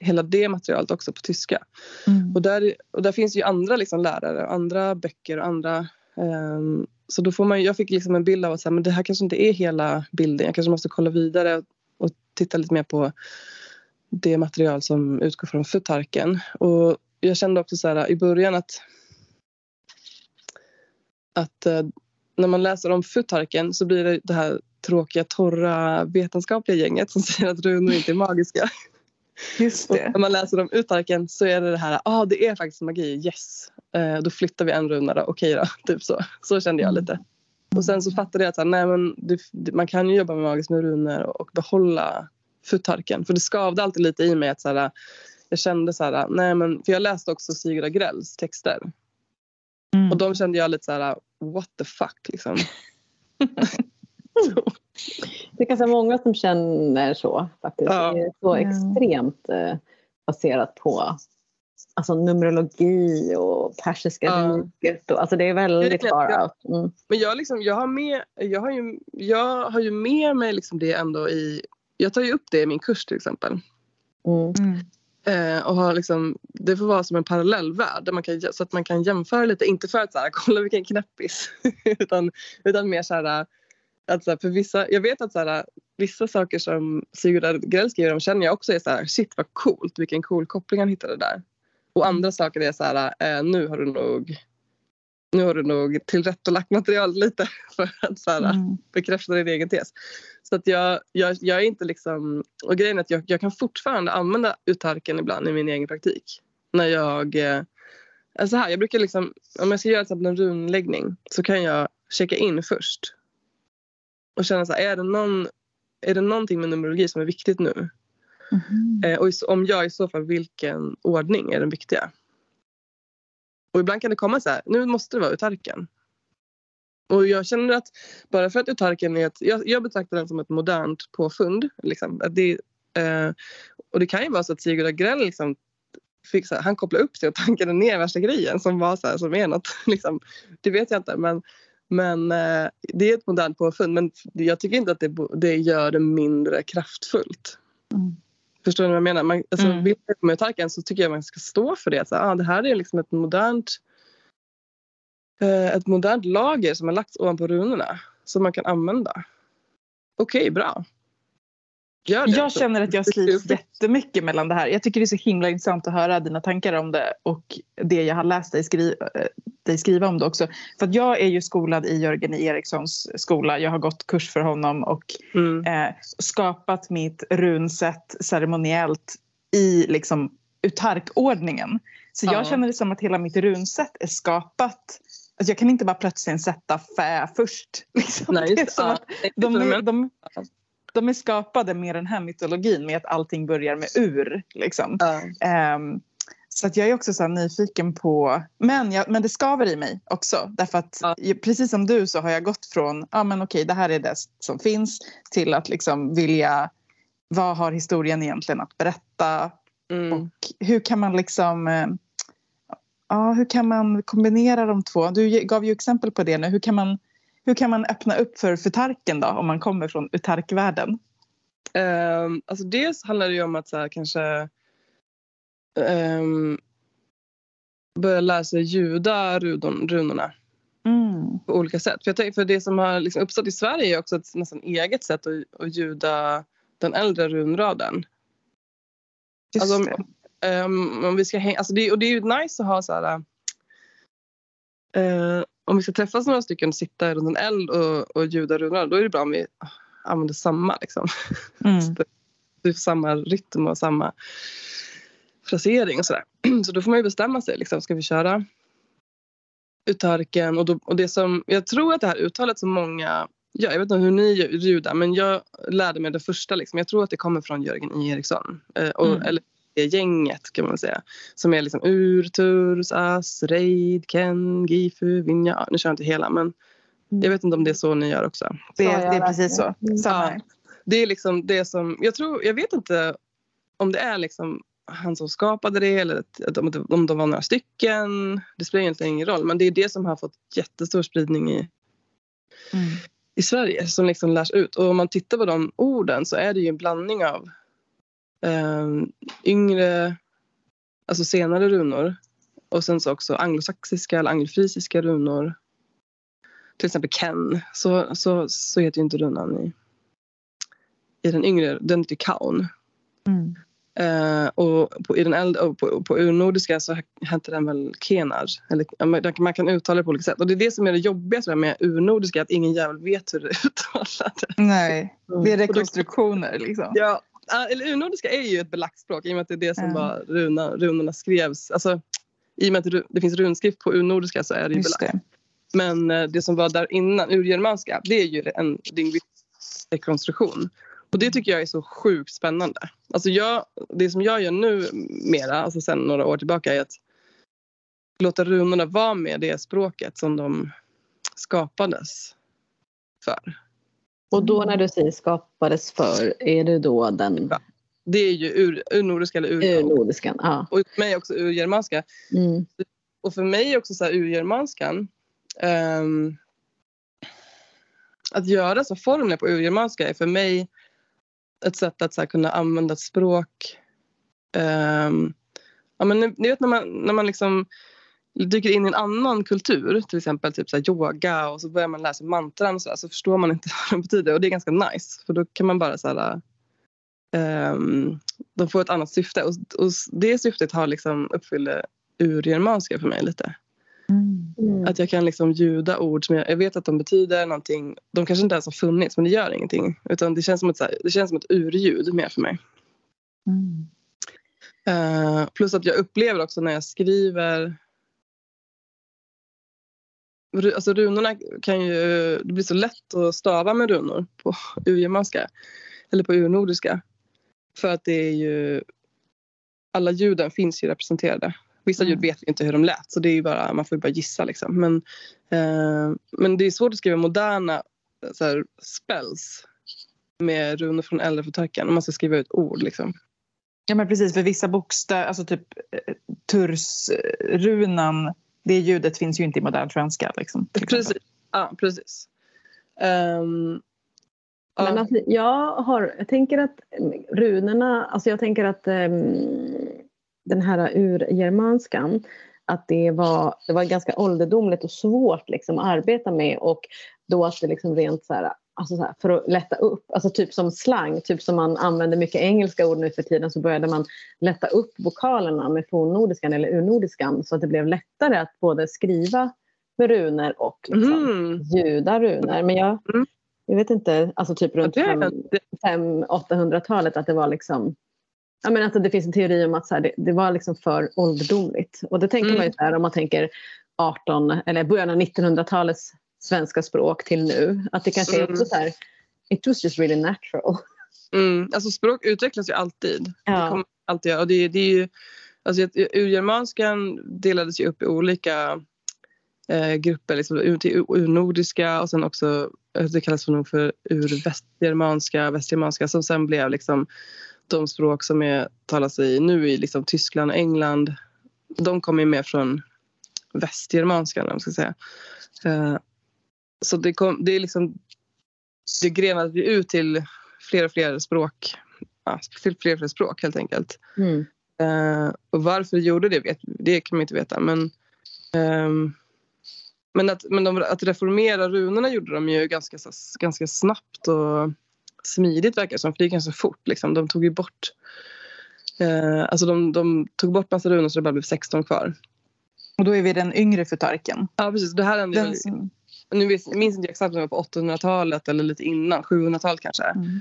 hela det materialet också på tyska. Mm. Och där, och där finns ju andra liksom lärare, andra böcker och andra Um, så då får man, jag fick liksom en bild av att så här, men det här kanske inte är hela bilden. Jag kanske måste kolla vidare och, och titta lite mer på det material som utgår från futarken. Och jag kände också så här, i början att, att uh, när man läser om futarken så blir det det här tråkiga, torra vetenskapliga gänget som säger att runor inte är magiska. Just det. när man läser om utarken så är det det här, ah, det är faktiskt magi, yes. Eh, då flyttar vi en runa då, okej då. Typ så. så kände jag Mm. lite. Och sen så fattade jag att så här, nej, men det, man kan ju jobba med magiskt med runor och behålla futarken. För det skavde alltid lite i mig att så här, jag kände så här, nej men, för jag läste också Sigurd Agrells texter. Mm. Och de kände jag lite så här, what the fuck liksom. Det är ganska många som känner så faktiskt. Ja. Det är så extremt eh, baserat på alltså, numerologi och persiska Ja. riket. Och, alltså det är väldigt Verkligen, far ja. out. Mm. Men jag, liksom, jag, har med, jag, har ju, jag har ju med mig liksom det ändå i... Jag tar ju upp det i min kurs till exempel. Mm. Mm. Eh, och har liksom, det får vara som en parallellvärld där man kan, så att man kan jämföra lite. Inte för att så här, kolla vilken knäppis. utan, utan mer så här, att så för vissa, jag vet att så här, vissa saker som Sigurd Agrell skriver om känner jag också är så här, shit vad coolt, vilken cool koppling han hittade där. Och andra saker är så här, eh, nu har du nog nu har du nog tillrättalagt materialet lite för att så här, Mm. bekräfta din egen tes. Så att jag, jag, jag är inte liksom... Och grejen är att jag, jag kan fortfarande använda utarken ibland i min egen praktik. När jag... Alltså här, jag brukar liksom... Om jag ska göra till exempel en runläggning så kan jag checka in först. Och känna så här, är det, någon, är det någonting med numerologi som är viktigt nu? Mhm. Eh, och om jag i så fall, vilken ordning är den viktiga? Och ibland kan det komma så här, nu måste det vara utarken. Och jag känner att bara för att utarken är ett, jag, jag betraktar den som ett modernt påfund. Liksom, att det, eh, och det kan ju vara så att Sigurd Agrell liksom fick så här, han kopplade upp sig och tankade ner värsta grejen som var så här, som är något. Liksom, det vet jag inte men, men eh, det är ett modernt påfund men jag tycker inte att det, det gör det mindre kraftfullt. Mm. Förstår ni vad jag menar? Man, alltså, Mm. Vill man med utarken så tycker jag man ska stå för det. Så, ah, det här är liksom ett modernt eh, ett modernt lager som har lagts ovanpå runorna som man kan använda. Okej, bra. Jag känner att jag slits jättemycket mellan det här. Jag tycker det är så himla intressant att höra dina tankar om det och det jag har läst dig, skri eh, dig skriva om det också. För att jag är ju skolad i Jörgen Erikssons skola. Jag har gått kurs för honom och Mm. eh, skapat mitt runsätt ceremoniellt i liksom utarkordningen. Så jag Ja. känner det som att hela mitt runsätt är skapat. Alltså jag kan inte bara plötsligt sätta fä först. Liksom. Nej, det är som ja. att de, är, de, de är skapade med den här mytologin med att allting börjar med ur. Liksom. ja. Ehm, så att jag är också så nyfiken på... Men, jag, men det skaver i mig också. Därför att ju- precis som du så har jag gått från ja men okej, det här är det som finns till att liksom vilja... Vad har historien egentligen att berätta? Mm. Och hur kan man liksom... eh, Ja, hur kan man kombinera de två? Du gav ju exempel på det nu. Hur kan man, hur kan man öppna upp för futarken då om man kommer från utarkvärlden? Ehm, alltså dels handlar det ju om att så här, kanske ehm, börja lära sig ljuda rudon, runorna Mm. på olika sätt. För, jag tänker, för det som har liksom uppstått i Sverige är också ett nästan eget sätt att, att ljuda den äldre runraden. Just Alltså, det. om, ehm, om vi ska häng, alltså det, och det är ju nice att ha så här... eh, om vi ska träffas några stycken och sitta runt en eld och, och ljuda runor, då är det bra om vi använder samma. Liksom. Mm. Det samma rytm och samma frasering och sådär. Så då får man ju bestämma sig. Liksom. Ska vi köra utarken? Och, då, och det som, jag tror att det här uttalet som många Ja, jag vet inte hur ni ljudar men jag lärde mig det första. Liksom. Jag tror att det kommer från Jörgen I. Eriksson. Eh, och, Mm. Eller det gänget kan man säga. Som är liksom Ur, Turs, As, Reid, Ken, Gifu, Vinja. Nu kör jag inte hela men jag vet inte om det är så ni gör också. Det, Ja, är- det är precis så. Ja. Det är liksom det som, jag tror, jag vet inte om det är liksom han som skapade det eller att, om, det- om de var några stycken. Det spelar egentligen ingen roll men det är det som har fått jättestor spridning i, Mm. i Sverige som liksom lärs ut. Och om man tittar på de orden så är det ju en blandning av yngre, alltså senare runor och sen så också anglosaxiska eller anglofrisiska runor till exempel Ken så, så, så heter ju inte runan i, i den yngre, den heter Kaun. Mm. Eh, och på, i den äldre, och på, på urnordiska så hette den väl Kenar. Eller, man, kan uttala det på olika sätt. Och det är det som är det jobbiga tror jag, med urnordiska, att ingen jävel vet hur det uttalas. Nej, Mm. det är rekonstruktioner liksom. Ja, eller urnordiska är ju ett belagt språk i och med att det är det som var runa, runorna skrevs. Alltså, I och med att det, finns runskrift på urnordiska så är det ju Just belagt. det. Men eh, det som var där innan, urgermanska, det är ju en lingvistisk rekonstruktion. Och det tycker jag är så sjukt spännande. Alltså jag, det som jag gör nu mera, alltså sen några år tillbaka, är att låta runorna vara med det språket som de skapades för. Och då när du säger skapades för, är det då den Ja. Det är ju ur, urnordiska eller ur, urnordiskan? Ja. och för mig också urgermanska. Mm. Och för mig också så här urgermanskan. ehm, att göra så formler på urgermanska är för mig ett sätt att så kunna använda ett språk. ehm, ja, men ni, ni vet när man, när man liksom dyker in i en annan kultur, till exempel typ så yoga och så börjar man läsa mantran och så, där, så förstår man inte vad de betyder och det är ganska nice för då kan man bara så här, ehm, de får ett annat syfte och, och det syftet har liksom uppfyller urgermanska för mig lite. Mm. Att jag kan liksom ljuda ord som jag, jag vet att de betyder någonting. De kanske inte ens har funnits men det gör ingenting. Utan det känns som ett, så här, det känns som ett urljud mer för mig. Mm. Eh, plus att jag upplever också när jag skriver Alltså runorna kan ju, det blir så lätt att stava med runor på urgermanska eller på urnordiska. För att det är ju, alla ljuden finns ju representerade. Vissa ljud Mm. vet vi inte hur de lät så det är bara, man får ju bara gissa liksom. Men, eh, men det är svårt att skriva moderna så här, spells med runor från äldre förtöken om man ska skriva ut ord liksom. Ja men precis, för vissa bokstäver, alltså typ eh, tursrunan, det ljudet finns ju inte i modern svenska. Liksom. Precis. Ja, precis. Ja. Men alltså, jag, har, jag tänker att runorna, alltså jag tänker att um, den här urgermanskan, att det var, det var ganska ålderdomligt och svårt liksom, att arbeta med och då att det liksom rent så här, alltså så här, för att lätta upp, alltså typ som slang, typ som man använder mycket engelska ord nu för tiden så började man lätta upp vokalerna med fornnordiskan eller urnordiskan så att det blev lättare att både skriva med runor och liksom, Mm. ljuda runor. Men jag, Mm. jag vet inte, alltså typ runt Det är- fem- 500-800-talet att det var liksom jag menar att det finns en teori om att så här, det, det var liksom för ålderdomligt. Och det tänker Mm. man ju här, om man tänker 18 eller början av 1900-talets svenska språk till nu. Att det kanske är Mm. också så här, it was just really natural. Mm. Alltså språk utvecklas ju alltid. Det Ja. kommer alltid. Och det, det är ju, alltså, urgermanskan delades ju upp i olika eh, grupper. Liksom, till urnordiska och sen också eh, det kallas för nog för urvästgermanska, västgermanska som sen blev liksom de språk som är, talas i nu i liksom Tyskland och England. De kommer ju mer från västgermanskan, om man ska säga. Eh, så det, kom, det är liksom det grenade ju ut till fler och fler språk. Ja, till fler och fler språk helt enkelt. Mm. Eh, och varför det gjorde det, vet, det kan man inte veta. Men, ehm, men, att, men de, att reformera runorna gjorde de ju ganska, ganska snabbt och smidigt verkar det som. För det gick ganska fort. Liksom. De tog ju bort eh, alltså de, de tog bort massa runor så det bara blev 16 kvar. Och då är vi den yngre förtarken. Ja precis, det här hände Den som, nu jag minns inte exakt om det var på 800-talet eller lite innan, 700-talet kanske. mm.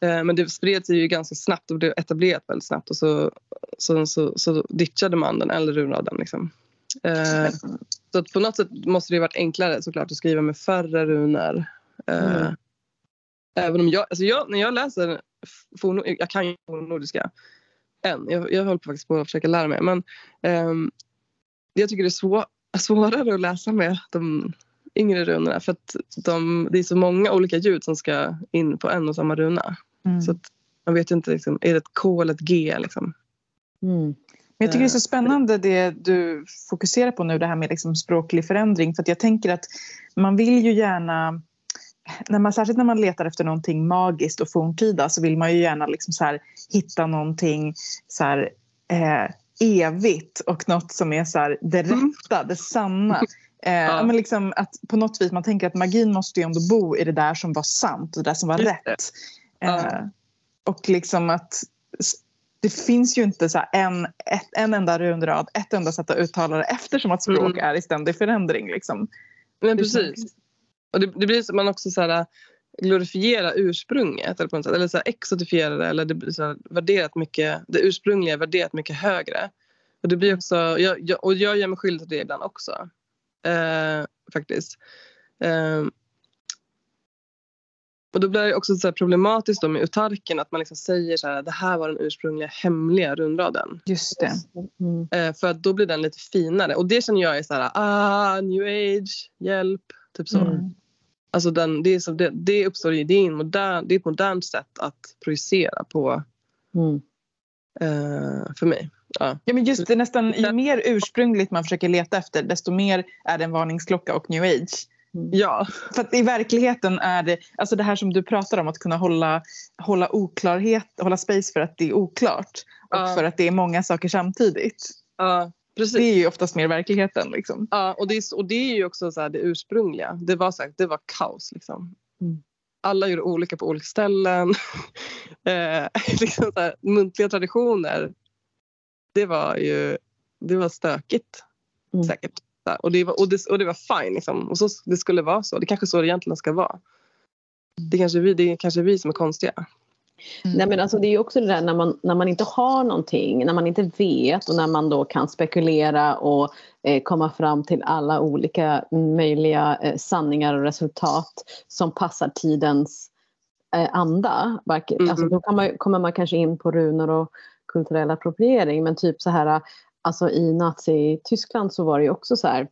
Eh, Men det spred sig ju ganska snabbt och blev etablerat väldigt snabbt och så, så, så, så ditchade man den äldre runraden. Liksom. Eh, så på något sätt måste det ju varit enklare såklart att skriva med färre runor. Eh, Mm. Även om jag, alltså jag, när jag läser, forno, jag kan ju fornnordiska än, jag, jag håller på faktiskt på att försöka lära mig men ehm, jag tycker det är svår, svårare att läsa med de yngre runorna för att de, det är så många olika ljud som ska in på en och samma runa. Mm. Så man vet ju inte, liksom, är det ett K eller ett G? Liksom. Mm. Men jag tycker det är så spännande det du fokuserar på nu, det här med liksom språklig förändring. För att jag tänker att man vill ju gärna, när man, särskilt när man letar efter någonting magiskt och forntida så vill man ju gärna liksom så här, hitta någonting så här, eh, evigt och något som är så här, det Mm. rätta, det sanna. Eh, ja. men liksom att på något vis man tänker att magin måste ju ändå bo i det där som var sant och det där som var Just rätt. Ja. Eh, och liksom att det finns ju inte så en, ett, en enda runrad, ett enda sätt att uttala det eftersom att språk mm. är i ständig förändring. Liksom. Men precis. Och det, det blir som man också så här, glorifiera ursprunget eller, på något sätt, eller så här, exotifiera det eller det blir så här, värderat mycket, det ursprungliga är värderat mycket högre. Och det blir också, jag, jag, och jag gör mig skyldig till det ibland också. Eh, faktiskt. Eh, och då blir det också så problematiskt då med utarken att man liksom säger så här det här var den ursprungliga hemliga rundraden. Just det. Mm. Eh, för att då blir den lite finare och det känner jag är så här ah new age, hjälp, typ så. Mm. Alltså den, det, är så, det, det uppstår det är, modern, det är ett modernt sätt att projicera på mm. eh, för mig. Ja. ja men just det, nästan ju mer ursprungligt man försöker leta efter desto mer är det en varningsklocka och new age. Mm. Ja. För att i verkligheten är det, alltså det här som du pratar om att kunna hålla, hålla oklarhet, hålla space för att det är oklart och ja. för att det är många saker samtidigt. Ja. Precis. Det är ju oftast mer verkligheten. Liksom. Ja, och det, är, och det är ju också så det ursprungliga. Det var, så här, det var kaos. Liksom. Mm. Alla gjorde olika på olika ställen. eh, liksom här, muntliga traditioner. Det var ju det var stökigt mm. säkert. Och det var, och det, och det var fine. Liksom. Och så, det skulle vara så. Det kanske är så det egentligen ska vara. Det kanske är vi, det är kanske vi som är konstiga. Mm. Nej, men alltså det är också det där när man, när man inte har någonting, när man inte vet och när man då kan spekulera och eh, komma fram till alla olika möjliga eh, sanningar och resultat som passar tidens eh, anda. Mm. Alltså, då kan man, kommer man kanske in på runor och kulturell appropriering men typ så här alltså i Nazityskland så var det ju också så här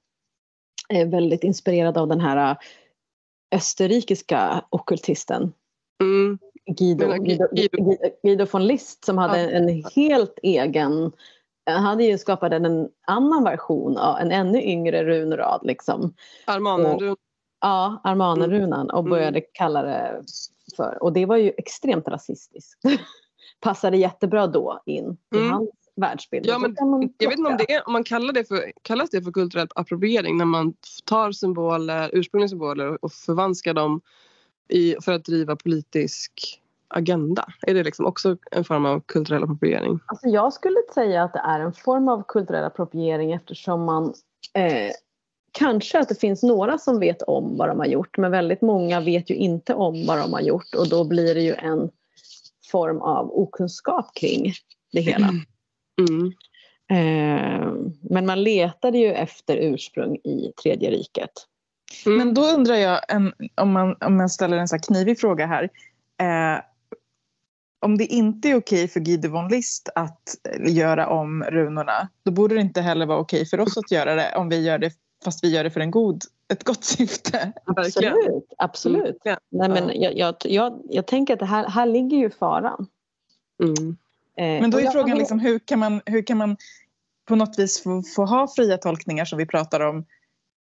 eh, väldigt inspirerad av den här österrikiska okultisten. Mm. Guido, Guido, Guido, Guido von List som hade ja. en helt egen han hade ju skapat en annan version, en ännu yngre runrad. Liksom. Armanenrunan. Ja, Armanenrunan och mm. började mm. kalla det för, och det var ju extremt rasistiskt. Passade jättebra då in i mm. hans världsbild. Ja, men, jag vet inte om, det, om man kallar det för, kallas det för kulturell appropriering när man tar symboler, ursprungliga symboler och förvanskar dem i, för att driva politisk agenda? Är det liksom också en form av kulturell appropriering? Alltså jag skulle säga att det är en form av kulturell appropriering eftersom man eh, Kanske att det finns några som vet om vad de har gjort men väldigt många vet ju inte om vad de har gjort och då blir det ju en form av okunskap kring det hela. Mm. Eh, men man letade ju efter ursprung i Tredje riket. Mm. Men då undrar jag, en, om, man, om man ställer en så knivig fråga här. Eh, om det inte är okej för Guy von List att göra om runorna, då borde det inte heller vara okej för oss att göra det om vi gör det fast vi gör det för en god, ett gott syfte. Absolut. absolut. Mm. Nej, men jag, jag, jag, jag tänker att det här, här ligger ju faran. Mm. Eh, men då är frågan liksom, hur, kan man, hur kan man på något vis få, få ha fria tolkningar som vi pratar om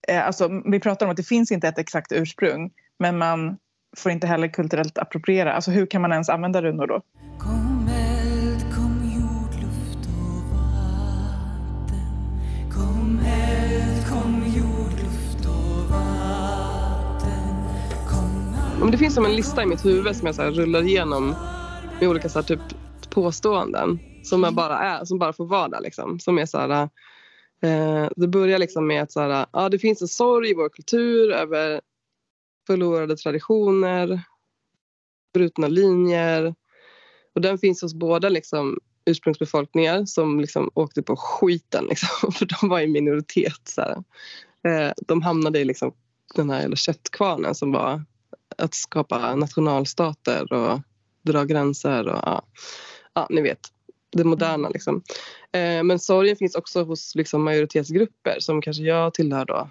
Eh, alltså, vi pratar om att det finns inte ett exakt ursprung men man får inte heller kulturellt appropriera. Alltså, hur kan man ens använda runor då? Kom Det finns som en lista i mitt huvud som jag så rullar igenom med olika så här, typ, påståenden som, jag bara är, som bara får vara där. Liksom. Som är så här, Eh, det börjar liksom med att så här, ja, det finns en sorg i vår kultur över förlorade traditioner, brutna linjer. Och den finns hos båda liksom, ursprungsbefolkningar som liksom åkte på skiten liksom, för de var i minoritet. Så eh, de hamnade i liksom, den här jävla köttkvarnen som var att skapa nationalstater och dra gränser. Och, ja, ja, ni vet det moderna. Liksom. Eh, men sorgen finns också hos liksom, majoritetsgrupper som kanske jag tillhör då.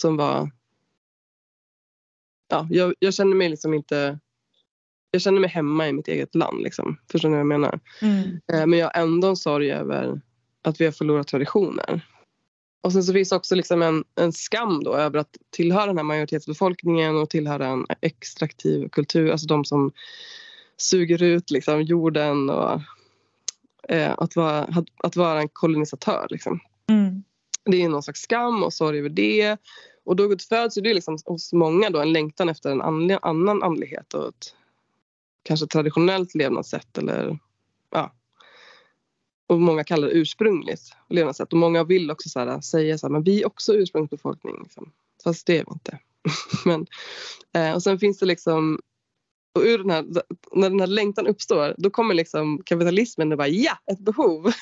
Som var... Ja, jag, jag känner mig liksom inte... Jag känner mig hemma i mitt eget land. Liksom. Förstår ni vad jag menar? Mm. Eh, men jag har ändå en sorg över att vi har förlorat traditioner. Och sen så finns också liksom en, en skam då över att tillhöra den här majoritetsbefolkningen och tillhöra en extraktiv kultur. Alltså de som suger ut liksom jorden och eh, att, vara, att vara en kolonisatör. Liksom. Mm. Det är någon slags skam och sorg över det. Och då föds det liksom hos många då en längtan efter en annan andlighet och ett kanske traditionellt levnadssätt eller. Och många kallar det ursprungligt levnadssätt och många vill också så här, säga så här, men vi är också ursprungsbefolkning. Liksom. Fast det är vi inte. men, eh, och sen finns det liksom och ur den här, när den här längtan uppstår då kommer liksom kapitalismen och bara ja, ett behov.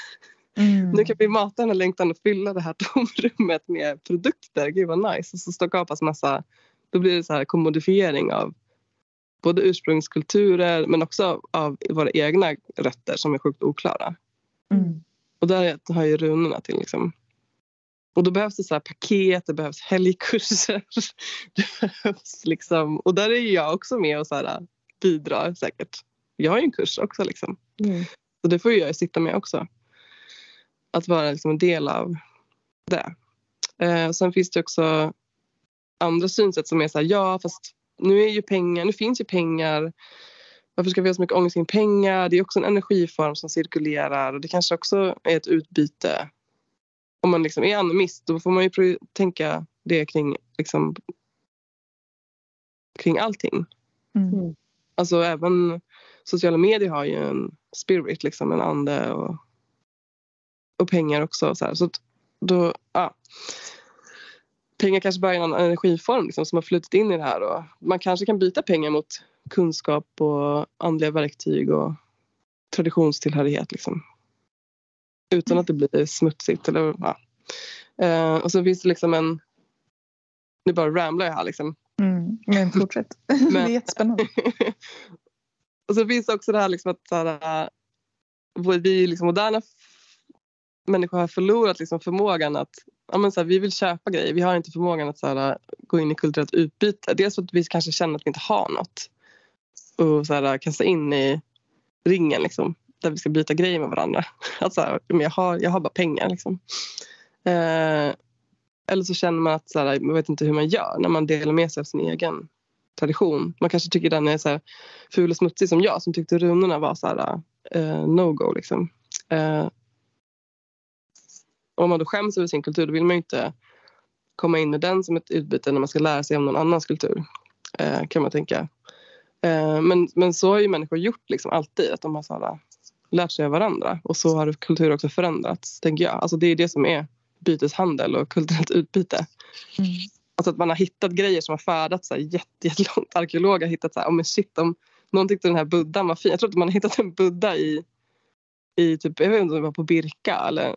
Mm. Nu kan vi mata den här längtan och fylla det här tomrummet med produkter. Gud vad nice. Och så skapas massa, då blir det så här kommodifiering av både ursprungskulturer men också av våra egna rötter som är sjukt oklara. Mm. Och där har ju runorna till liksom. Och då behövs det så paket, det behövs helgkurser. Det behövs liksom, och där är jag också med och så här, bidrar säkert. Jag har ju en kurs också liksom. Mm. Så det får jag sitta med också. Att vara liksom en del av det. Eh, sen finns det också andra synsätt som är så här, ja fast nu är ju pengar, nu finns ju pengar. Varför ska vi ha så mycket ångest kring pengar? Det är också en energiform som cirkulerar och det kanske också är ett utbyte. Om man liksom är animist då får man ju tänka det kring, liksom, kring allting. Mm. Alltså även sociala medier har ju en spirit, liksom, en ande och, och pengar också. Så, här. så då, ja. Pengar kanske bara är en energiform liksom, som har flutit in i det här. Och man kanske kan byta pengar mot kunskap och andliga verktyg och traditionstillhörighet. Liksom. Utan att det blir smutsigt. Eller, ja. eh, och så finns det liksom en... Nu bara ramlar jag här. Liksom. Mm, men fortsätt. Men, det är jättespännande. och så finns det också det här liksom att så här, vi liksom moderna människor har förlorat liksom förmågan att ja, men så här, vi vill köpa grejer. Vi har inte förmågan att så här, gå in i kulturellt utbyte. Dels för att vi kanske känner att vi inte har något och så här, kasta in i ringen liksom, där vi ska byta grejer med varandra. Alltså, jag, har, jag har bara pengar. Liksom. Eh, eller så känner man att så här, man vet inte hur man gör när man delar med sig av sin egen tradition. Man kanske tycker den är så här ful och smutsig som jag som tyckte runorna var så här, eh, no-go. Liksom. Eh, om man då skäms över sin kultur då vill man ju inte komma in med den som ett utbyte när man ska lära sig om någon annans kultur. Uh, kan man tänka. men, men så har ju människor gjort liksom alltid. Att de har så här, lärt sig av varandra. Och så har kultur också förändrats. tänker jag. Alltså det är det som är byteshandel och kulturellt utbyte. Mm. Alltså att man har hittat grejer som har färdats jättelångt. Arkeologer har hittat så här, oh men shit, om någon tyckte den här buddhan var fin. Jag tror att man har hittat en buddha i, i typ, jag vet inte om det var på Birka eller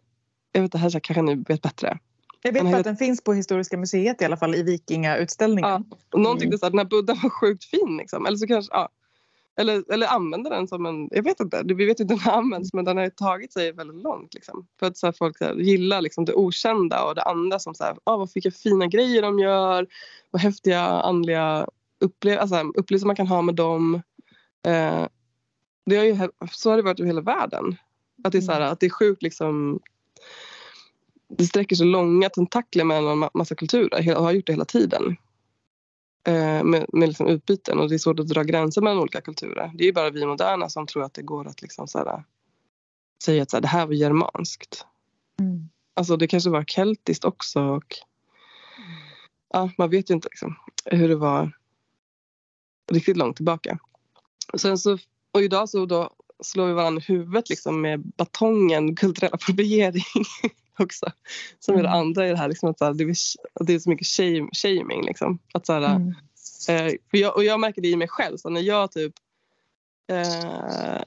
jag vet inte, här kanske ni vet bättre. Jag vet bara att den finns på Historiska museet i alla fall i Vikingautställningen. Ja, någon tyckte så att den här buddhan var sjukt fin. Liksom. Eller så kanske, ja, eller, eller använda den som en, jag vet inte, vi vet inte hur den används men den har tagit sig väldigt långt. Liksom. För att så här, folk så här, gillar liksom, det okända och det andra som så här, ah, vad vilka fina grejer de gör, vad häftiga andliga upplev alltså, upplevelser man kan ha med dem. Eh, det har ju, så har det varit över hela världen. Att det är, så här, att det är sjukt liksom det sträcker sig långa tentakler mellan en massa kulturer och har gjort det hela tiden. Eh, med, med liksom utbyten och det är svårt att dra gränser mellan olika kulturer. Det är bara vi moderna som tror att det går att liksom så här, säga att så här, det här var germanskt. Mm. Alltså det kanske var keltiskt också. Och, ja, man vet ju inte liksom, hur det var riktigt långt tillbaka. Och, sen så, och idag så då slår vi varandra i huvudet liksom med batongen kulturell appropriering också. Som är det mm. andra i det här. Liksom, att, det, är, det är så mycket shame, shaming. Liksom. Att, så mm. eh, för jag, och jag märker det i mig själv. Så när jag typ eh,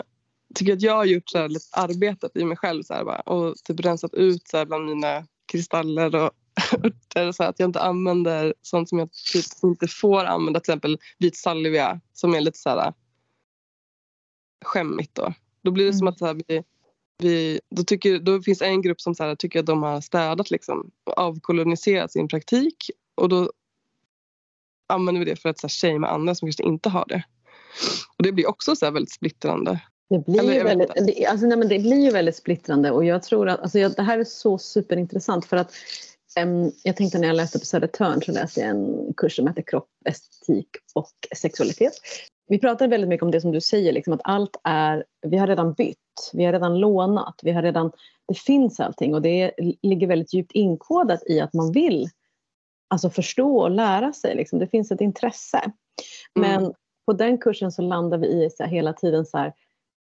tycker att jag har gjort så här, lite arbetet i mig själv så här, bara, och typ rensat ut så här, bland mina kristaller och så att jag inte använder sånt som jag typ inte får använda. Till exempel vit salvia som är lite så här skämmigt då. Då blir det mm. som att så här, vi, vi, då, tycker, då finns en grupp som så här, tycker att de har städat liksom, avkoloniserat sin praktik och då använder vi det för att så här, shamea andra som kanske inte har det. Och det blir också så väldigt splittrande. Det blir, Eller, väldigt, det, alltså, nej, men det blir ju väldigt splittrande och jag tror att alltså, jag, det här är så superintressant för att um, jag tänkte när jag läste på Södertörn så läste jag en kurs som heter kropp, estetik och sexualitet. Vi pratar väldigt mycket om det som du säger, liksom att allt är, vi har redan bytt vi har redan lånat, vi har redan, det finns allting och det ligger väldigt djupt inkodat i att man vill alltså förstå och lära sig. Liksom. Det finns ett intresse. Men mm. på den kursen så landar vi i så här, hela tiden så här,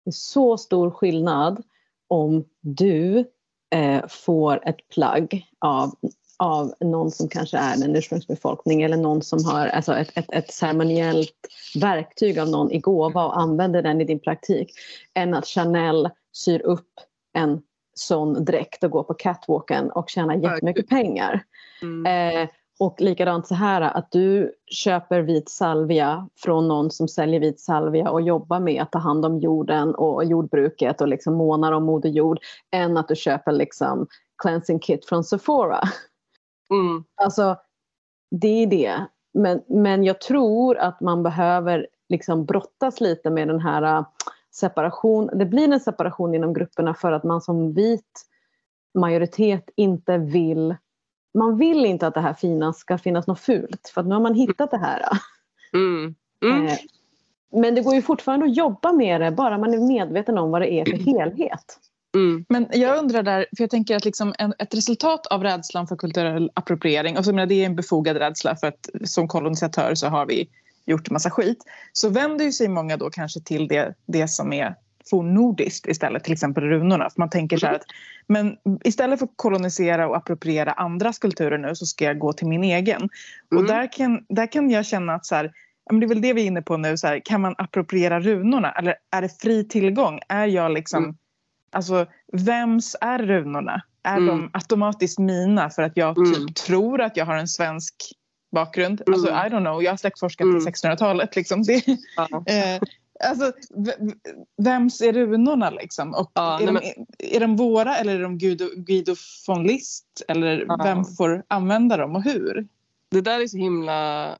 det är så stor skillnad om du eh, får ett plagg av, av någon som kanske är en ursprungsbefolkning eller någon som har alltså ett, ett, ett ceremoniellt verktyg av någon i gåva och använder den i din praktik än att Chanel syr upp en sån dräkt och går på catwalken och tjänar jättemycket pengar. Mm. Eh, och likadant så här att du köper vit salvia från någon som säljer vit salvia och jobbar med att ta hand om jorden och jordbruket och liksom månar om moder jord än att du köper liksom cleansing kit från Sephora. Mm. Alltså, det är det. Men, men jag tror att man behöver liksom brottas lite med den här äh, separation. Det blir en separation inom grupperna för att man som vit majoritet inte vill man vill inte att det här fina ska finnas något fult för att nu har man hittat det här. Mm. Mm. Eh, men det går ju fortfarande att jobba med det bara man är medveten om vad det är för helhet. Mm. Men jag undrar där, för jag tänker att liksom en, ett resultat av rädslan för kulturell appropriering, och så menar, det är en befogad rädsla för att som kolonisatör så har vi gjort massa skit, så vänder ju sig många då kanske till det, det som är fornnordiskt istället, till exempel runorna. För man tänker så här att men istället för att kolonisera och appropriera andras kulturer nu så ska jag gå till min egen. Mm. Och där kan, där kan jag känna att så här, det är väl det vi är inne på nu, så här, kan man appropriera runorna eller är det fri tillgång? Är jag liksom, mm. Alltså vems är runorna? Är mm. de automatiskt mina för att jag typ mm. tror att jag har en svensk bakgrund? Alltså mm. I don't know, jag har släktforskat mm. till 1600-talet. Liksom. Det, ja. eh, Alltså, vems är runorna liksom? Och ja, är, de, men... är de våra eller är de Guido, Guido von List? Eller ja. vem får använda dem och hur? Det där är så himla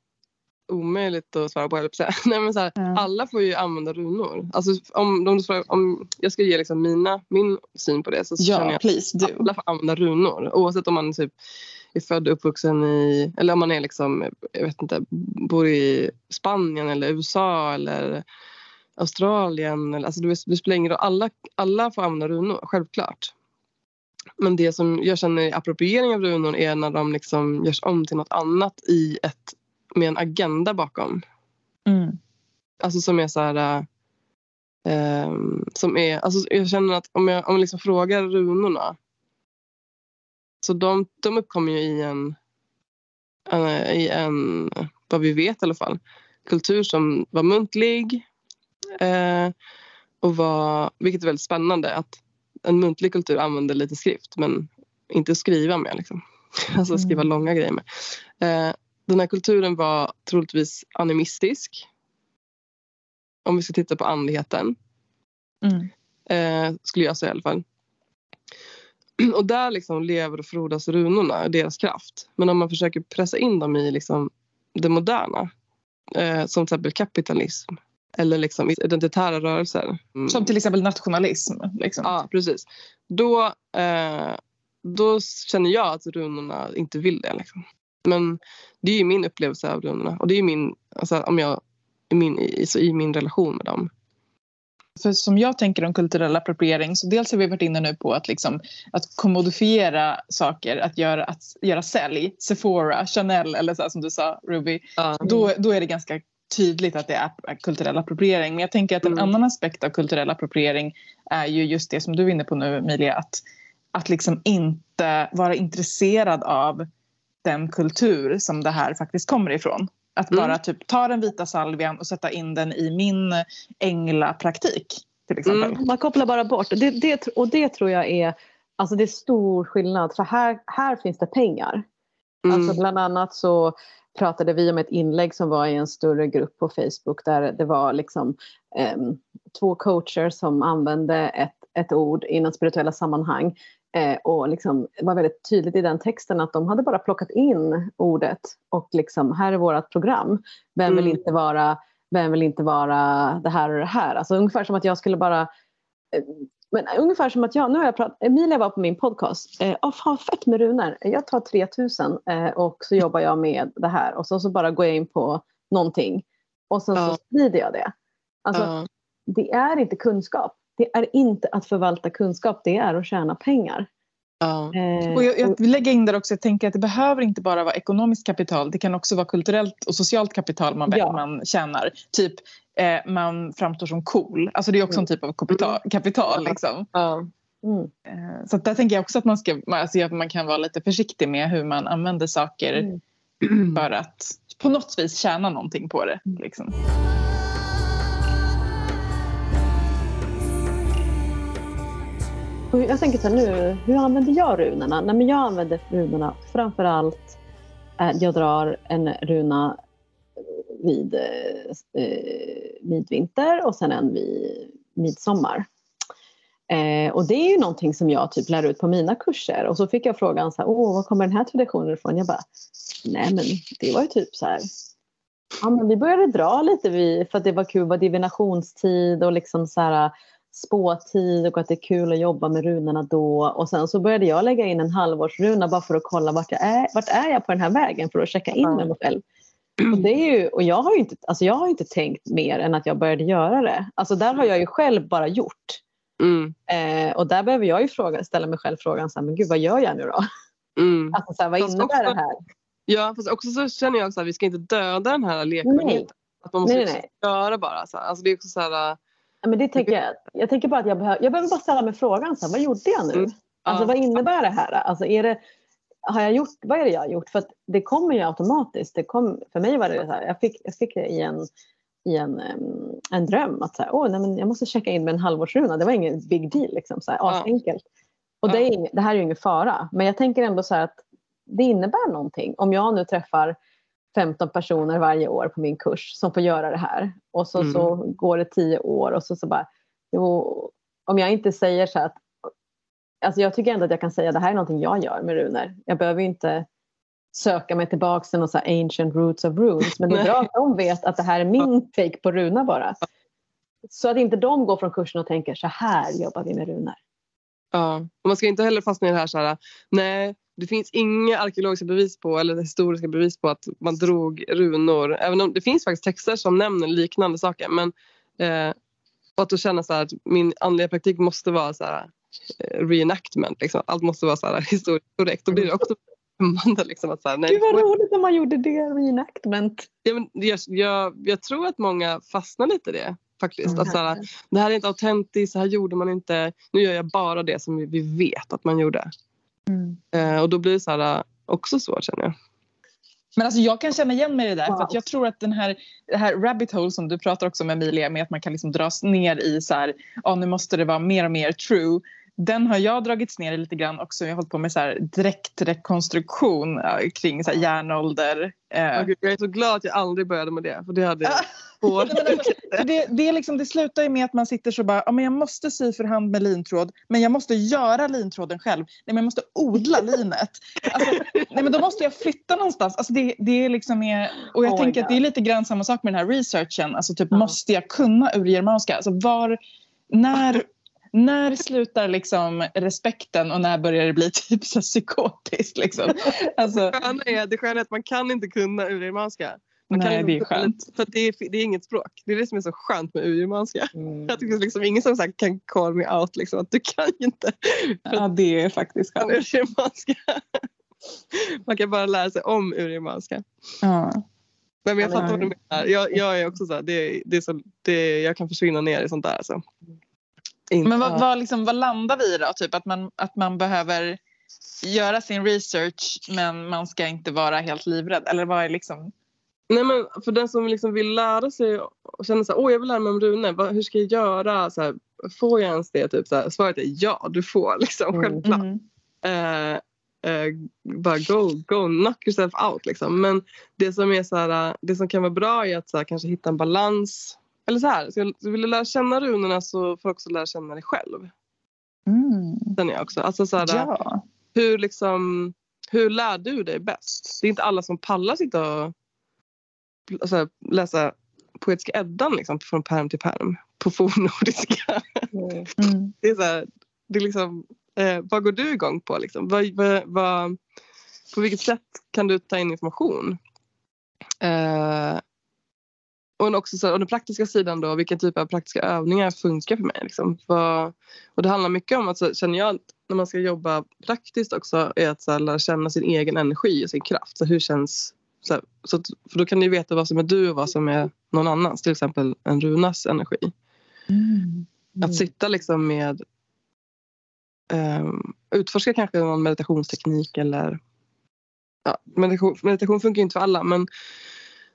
omöjligt att svara på. Nej, men så här, ja. Alla får ju använda runor. Alltså, om, om, om jag ska ge liksom mina, min syn på det så ja, känner jag please, att alla får använda runor. Oavsett om man typ är född och uppvuxen i, eller om man är liksom, jag vet inte, bor i Spanien eller USA eller Australien. Alltså det, det spelar ingen roll. Alla, alla får använda runor, självklart. Men det som jag känner är appropriering av runor är när de liksom görs om till något annat i ett, med en agenda bakom. Mm. Alltså som är så här... Eh, som är, alltså jag känner att om jag, om jag liksom frågar runorna så de, de uppkommer ju i en, en, i en, vad vi vet i alla fall, kultur som var muntlig Eh, och var, vilket är väldigt spännande att en muntlig kultur använder lite skrift men inte skriva med. Liksom. Alltså skriva mm. långa grejer med. Eh, den här kulturen var troligtvis animistisk. Om vi ska titta på andligheten. Mm. Eh, skulle jag säga i alla fall. Och där liksom lever och frodas runorna, deras kraft. Men om man försöker pressa in dem i liksom det moderna. Eh, som till exempel kapitalism eller liksom identitära rörelser. Mm. Som till exempel nationalism? Liksom. Ja, precis. Då, eh, då känner jag att runorna inte vill det. Liksom. Men det är ju min upplevelse av runorna och det är min, alltså, om jag, min, i, i min relation med dem. För som jag tänker om kulturell appropriering så dels har vi varit inne nu på att, liksom, att kommodifiera saker, att göra, att göra sälj, Sephora, Chanel eller så som du sa Ruby. Mm. Då, då är det ganska tydligt att det är kulturell appropriering. Men jag tänker att en mm. annan aspekt av kulturell appropriering är ju just det som du är inne på nu Emilia. Att, att liksom inte vara intresserad av den kultur som det här faktiskt kommer ifrån. Att bara mm. typ ta den vita salvian och sätta in den i min änglapraktik. Till exempel. Mm. Man kopplar bara bort. Det, det, och det tror jag är, alltså det är stor skillnad. För här, här finns det pengar. Mm. Alltså bland annat så pratade vi om ett inlägg som var i en större grupp på Facebook där det var liksom eh, två coacher som använde ett, ett ord inom spirituella sammanhang eh, och liksom var väldigt tydligt i den texten att de hade bara plockat in ordet och liksom här är vårt program. Vem vill mm. inte vara vem vill inte vara det här och det här? Alltså ungefär som att jag skulle bara eh, men ungefär som att jag, nu har jag pratat, Emilia var på min podcast, eh, oh, fan fett med runor, jag tar 3000 eh, och så jobbar jag med det här och så, så bara går jag in på någonting och sen ja. så sprider jag det. Alltså, ja. Det är inte kunskap, det är inte att förvalta kunskap, det är att tjäna pengar. Ja. Eh, Och jag, jag vill lägga in där också, jag tänker att det behöver inte bara vara ekonomiskt kapital. Det kan också vara kulturellt och socialt kapital man, Ja. man tjänar. Typ eh, man framstår som cool. Alltså det är också en typ av kapital. kapital liksom. Ja. mm. eh, så där tänker jag också att man, ska, alltså att man kan vara lite försiktig med hur man använder saker Mm. för att på något vis tjäna någonting på det. Liksom. Jag tänker så här nu, hur använder jag runorna? Nej, men jag använder runorna framför allt eh, jag drar en runa eh, vid eh, eh, midvinter och sen en vid midsommar. Eh, och det är ju någonting som jag typ lär ut på mina kurser och så fick jag frågan så här, åh, var kommer den här traditionen ifrån? Jag bara, nej men det var ju typ så här, ja men vi började dra lite vid, för att det var kul, det var divinationstid och liksom så här spåtid och att det är kul att jobba med runorna då. Och sen så började jag lägga in en halvårsruna bara för att kolla vart jag är, vart är jag på den här vägen för att checka in med mig själv. Och, det är ju, och jag, har inte, alltså jag har inte tänkt mer än att jag började göra det. Alltså där har jag ju själv bara gjort. Mm. Eh, och där behöver jag ju fråga, ställa mig själv frågan, så här, men gud vad gör jag nu då? Mm. Alltså, så här, vad Fast innebär också- det här? Ja, fast också så känner jag att vi ska inte döda den här lekfullheten. Att man måste Nej, nej. göra bara. Så här. Alltså, det är också så här, men det tänker jag, jag tänker bara att jag behöver, jag behöver bara ställa mig frågan, så här, vad gjorde jag nu? Mm. Alltså vad innebär det här? Alltså, är det, har jag gjort, vad är det jag har gjort? För att det kommer ju automatiskt. Det kom, för mig var det så här, jag fick, jag fick det i en, i en, en dröm att så här, Åh, nej, men jag måste checka in med en halvårsruna. Det var ingen big deal, liksom, så här, Ja. enkelt. Och det, är, det här är ju ingen fara. Men jag tänker ändå så här att det innebär någonting. Om jag nu träffar 15 personer varje år på min kurs som får göra det här. Och så, Mm. så går det 10 år och så, så bara, jo, om jag inte säger så att Alltså jag tycker ändå att jag kan säga att det här är någonting jag gör med runor. Jag behöver inte söka mig tillbaka till någon så ancient roots of runes. Men det är bra att de vet att det här är min take på runa bara. Så att inte de går från kursen och tänker så här jobbar vi med runor. Ja. Och man ska inte heller fastna i det här så här, nej det finns inga arkeologiska bevis på eller historiska bevis på att man drog runor. Även om det finns faktiskt texter som nämner liknande saker. Men eh, att då känna så här att min andliga praktik måste vara så här eh, reenactment. Liksom. Allt måste vara så här historiskt korrekt. Då blir det också främmande. Liksom, att så här, nej, Gud vad roligt när man gjorde det, reenactment. ja, men jag, jag, jag tror att många fastnar lite i det. Faktiskt. Mm. Att så här, det här är inte autentiskt, så här gjorde man inte. Nu gör jag bara det som vi vet att man gjorde. Eh, och då blir det så här, också svårt känner jag. Men alltså jag kan känna igen mig i det där. För Wow. att jag tror att den här, det här rabbit hole som du pratar också med Emilia med att man kan liksom dras ner i så här, ja nu måste det vara mer och mer true. Den har jag dragits ner i lite grann också. Jag har hållit på med så här direktrekonstruktion ja, kring så här järnålder. Eh, gud, jag är så glad att jag aldrig började med det. För det hade alltså, det, det, är liksom, det slutar ju med att man sitter så bara, ja, men jag måste sy för hand med lintråd, men jag måste göra lintråden själv. Nej, men jag måste odla linet. Alltså, nej, men då måste jag flytta någonstans. Alltså, det, det är liksom med, och jag Oh tänker att det är lite grann samma sak med den här researchen. Alltså, typ, Ja. Måste jag kunna urgermanska? Alltså, var, när, när slutar liksom respekten och när börjar det bli typ så psykotiskt? Liksom? Alltså, Det sköna är, det sköna är att man kan inte kunna urgermanska. Man kan nej, inte det är skönt. För det, är, det är inget språk. Det är det som är så skönt med urgermanska. Mm. Att det finns liksom ingen som så här kan call me out. Liksom, att du kan ju inte Ja, det är faktiskt kan skönt. urgermanska. Man kan bara lära sig om urgermanska. Ja. Men jag fattar vad du menar. Jag, jag är också så här, det, det är så, det, jag kan försvinna ner i sånt där. Alltså. Inte- Men vad, vad, liksom, vad landar vi i då? Typ att man, att man behöver göra sin research men man ska inte vara helt livrädd? Eller vad är liksom... Nej, men för den som liksom vill lära sig och känner så här, åh jag vill lära mig om runor, vad, hur ska jag göra? Så här, får jag ens det? Typ, så här, svaret är ja, du får. Liksom, Mm. Självklart. Mm. Eh, eh, bara go, go, knock yourself out. Liksom. Men det som, är så här, det som kan vara bra är att så här, kanske hitta en balans. Eller så här, så jag- vill du lära känna runorna så får du också lära känna dig själv. Mm. Känner jag också. Alltså, så här, Ja. hur, liksom, hur lär du dig bäst? Det är inte alla som pallar sitta och alltså, läsa poetiska Eddan liksom, från perm till perm på fornnordiska. Mm. Mm. Det är så här, det är liksom, eh, vad går du igång på? Liksom? Vad, vad, vad, på vilket sätt kan du ta in information? Eh, och också så, och den praktiska sidan då, vilken typ av praktiska övningar funkar för mig? Liksom. För, och det handlar mycket om att, så, känner jag, när man ska jobba praktiskt också, är att så här, lära känna sin egen energi och sin kraft. Så hur känns så, här, så För då kan du veta vad som är du och vad som är någon annans, till exempel en runas energi. Mm. Att sitta liksom med um, utforska kanske någon meditationsteknik eller ja, meditation, meditation funkar inte för alla men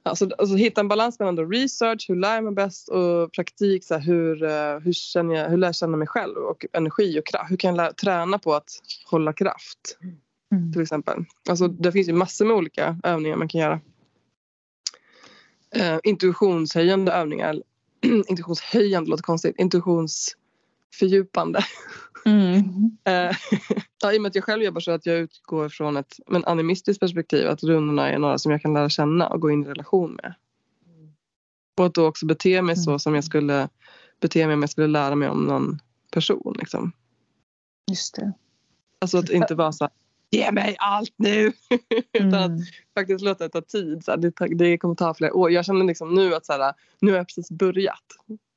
alltså, alltså hitta en balans mellan då research, hur lär jag mig bäst och praktik, så här, hur, uh, hur, känner jag, hur lär jag känna mig själv och energi och kraft. Hur kan jag lära, träna på att hålla kraft Mm. till exempel. Alltså, det finns ju massor med olika övningar man kan göra. Uh, intuitionshöjande övningar. intuitionshöjande låter konstigt. Intuitionsfördjupande. Mm. Eh, ja, I och med att jag själv jobbar så att jag utgår från ett men animistiskt perspektiv. Att runorna är några som jag kan lära känna och gå in i relation med. Och att då också bete mig så som jag skulle bete mig om jag skulle lära mig om någon person. Liksom. Just det. Alltså att inte vara så här, ge mig allt nu. Utan att Mm. faktiskt låta det ta tid. Så här, det, det kommer ta flera år. Jag känner liksom nu att så här, nu har jag precis börjat.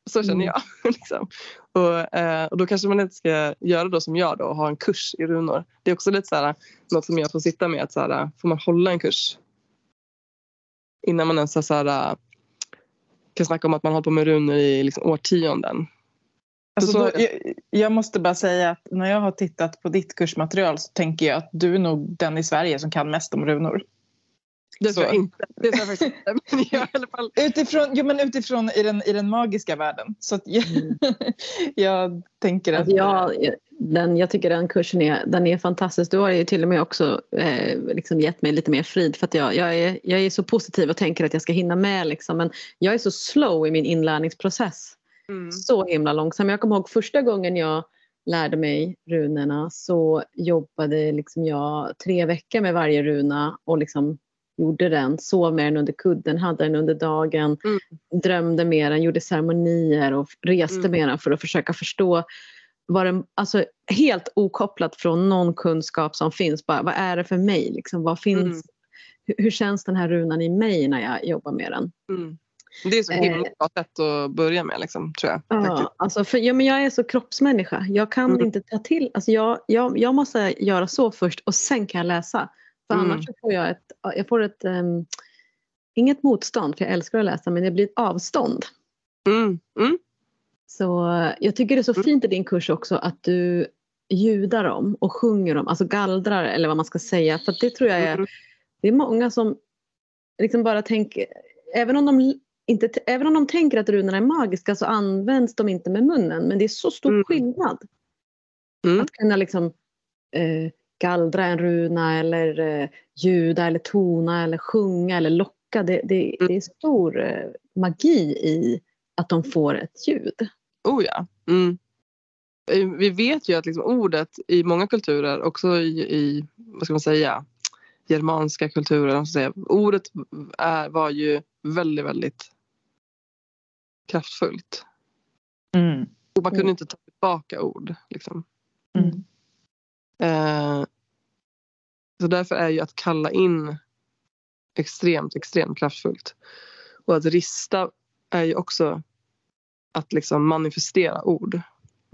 Så känner Mm. jag. liksom. och, eh, och då kanske man inte ska göra då som jag då och ha en kurs i runor. Det är också lite så här, något som jag får sitta med. Att så här, får man hålla en kurs? Innan man ens så här, kan snacka om att man håller på med runor i liksom, årtionden. Alltså Så- då, jag, jag måste bara säga att när jag har tittat på ditt kursmaterial så tänker jag att du är nog den i Sverige som kan mest om runor. Det Så. tror jag inte. Det tror jag faktiskt inte. Men jag, i alla fall, Utifrån, jo, men utifrån i, den, i den magiska världen. Så att jag, Mm. jag tänker att... Alltså jag, den, jag tycker den kursen är, den är fantastisk. Du har ju till och med också eh, liksom gett mig lite mer frid för att jag, jag, är, jag är så positiv och tänker att jag ska hinna med. Liksom, men jag är så slow i min inlärningsprocess. mm. Så himla långsam. Jag kommer ihåg första gången jag lärde mig runorna så jobbade liksom jag tre veckor med varje runa och liksom gjorde den, sov med den under kudden, hade den under dagen, Mm. drömde med den, gjorde ceremonier och reste Mm. med den för att försöka förstå vad den, alltså helt okopplat från någon kunskap som finns. Bara, vad är det för mig? Liksom, vad finns, Mm. hur, hur känns den här runan i mig när jag jobbar med den? Mm. Det är så himla Eh. bra sätt att börja med liksom, tror jag. faktiskt. Ja, alltså för, ja, men jag är så kroppsmänniska. Jag kan Mm. inte ta till... Alltså jag, jag, jag måste göra så först och sen kan jag läsa. För Mm. annars får jag ett... Jag får ett ehm, inget motstånd, för jag älskar att läsa, men det blir ett avstånd. Mm. Mm. Så eh, jag tycker det är så Mm. fint i din kurs också att du ljudar om och sjunger om, alltså gallrar eller vad man ska säga. För det tror jag är, Mm. det är många som liksom bara tänker, även om de inte, även om de tänker att runorna är magiska så används de inte med munnen. Men det är så stor Mm. skillnad. Att kunna liksom eh, gallra en runa eller eh, ljuda eller tona eller sjunga eller locka. Det, det, Mm. det är stor eh, magi i att de får ett ljud. Oh ja. Mm. Eh, Vi vet ju att liksom ordet i många kulturer, också i, i vad ska man säga, germanska kulturer, säga, ordet är, var ju väldigt, väldigt kraftfullt. Mm. Och man kunde Mm. inte ta tillbaka ord. Liksom. Mm. Eh, så därför är ju att kalla in extremt, extremt kraftfullt. Och att rista är ju också att liksom manifestera ord.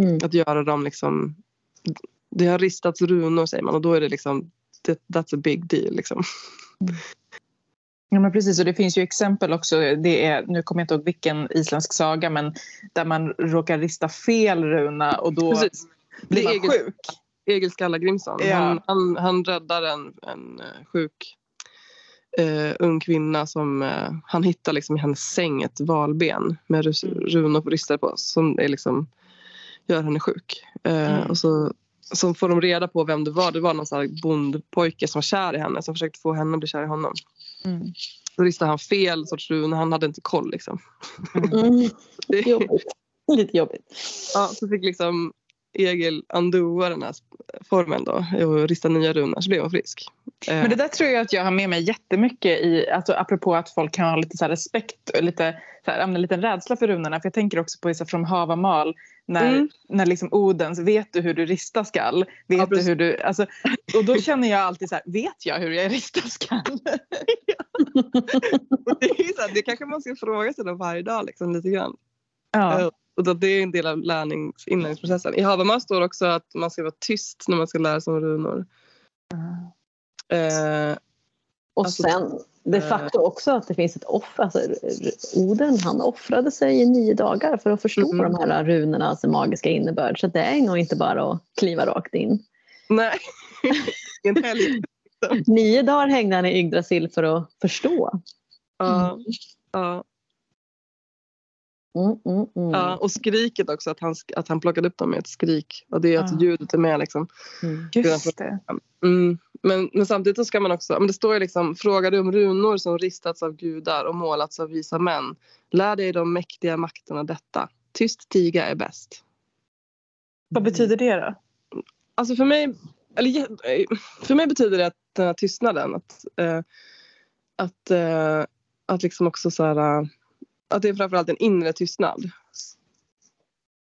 Mm. Att göra dem liksom... Det har ristats runor säger man och då är det liksom that's a big deal. Liksom. Ja, men precis, och det finns ju exempel också. Det är, nu kommer jag inte ihåg vilken isländsk saga, men där man råkar rista fel runa och då Precis. blir man sjuk. Egil Skalla Grimsson. Ja. Han, han, han räddar en, en eh, sjuk eh, ung kvinna som eh, han hittar liksom i hennes säng ett valben med Mm. runor på ristar på som är liksom, gör henne sjuk. Eh, Mm. och så, så får de reda på vem det var. Det var någon sån här bondpojke som var kär i henne som försökte få henne att bli kär i honom. Mm. Då ristade han fel sorts runor. Han hade inte koll. Liksom. Mm. Jobbigt. Lite jobbigt. ja, så fick liksom Egil undoa den här formen då och rista nya runor så blev hon frisk. Eh, Men det där tror jag att jag har med mig jättemycket i, alltså apropå att folk kan ha lite så respekt och lite, så här, en liten rädsla för runorna. För jag tänker också på så från Havamal när, Mm. när liksom Odens, vet du hur du ristar skall? Vet Ja, du hur du, alltså, och då känner jag alltid så här, vet jag hur jag ristar skall? det, är så här, det kanske man ska fråga sig då varje dag liksom, lite grann. Ja. Eh, Och det är en del av lärnings, inlärningsprocessen. I Havamal står också att man ska vara tyst när man ska lära sig om runor. Eh, Och Alltså, sen de facto också att det finns ett offer. Alltså, Oden han offrade sig i nio dagar för att förstå Mm. de här runornas magiska innebörd. Så det är nog inte bara att kliva rakt in. nej, inte heller. Nio dagar hängde han i Yggdrasil för att förstå. Ja, ja, Mm, mm, mm. ja. Och skriket också, att han, att han plockade upp dem med ett skrik. Och det är att Ja. ljudet är med liksom. Mm. Just det. Mm. Men, men samtidigt så ska man också, men det står ju liksom, frågar du om runor som ristats av gudar och målats av visa män. Lär dig de mäktiga makterna detta. Tyst tiga är bäst. Vad betyder det då? Alltså för mig, eller, eh, för mig betyder det att den här tystnaden, att, eh, att, eh, att liksom också så här, eh, att det är framförallt en inre tystnad.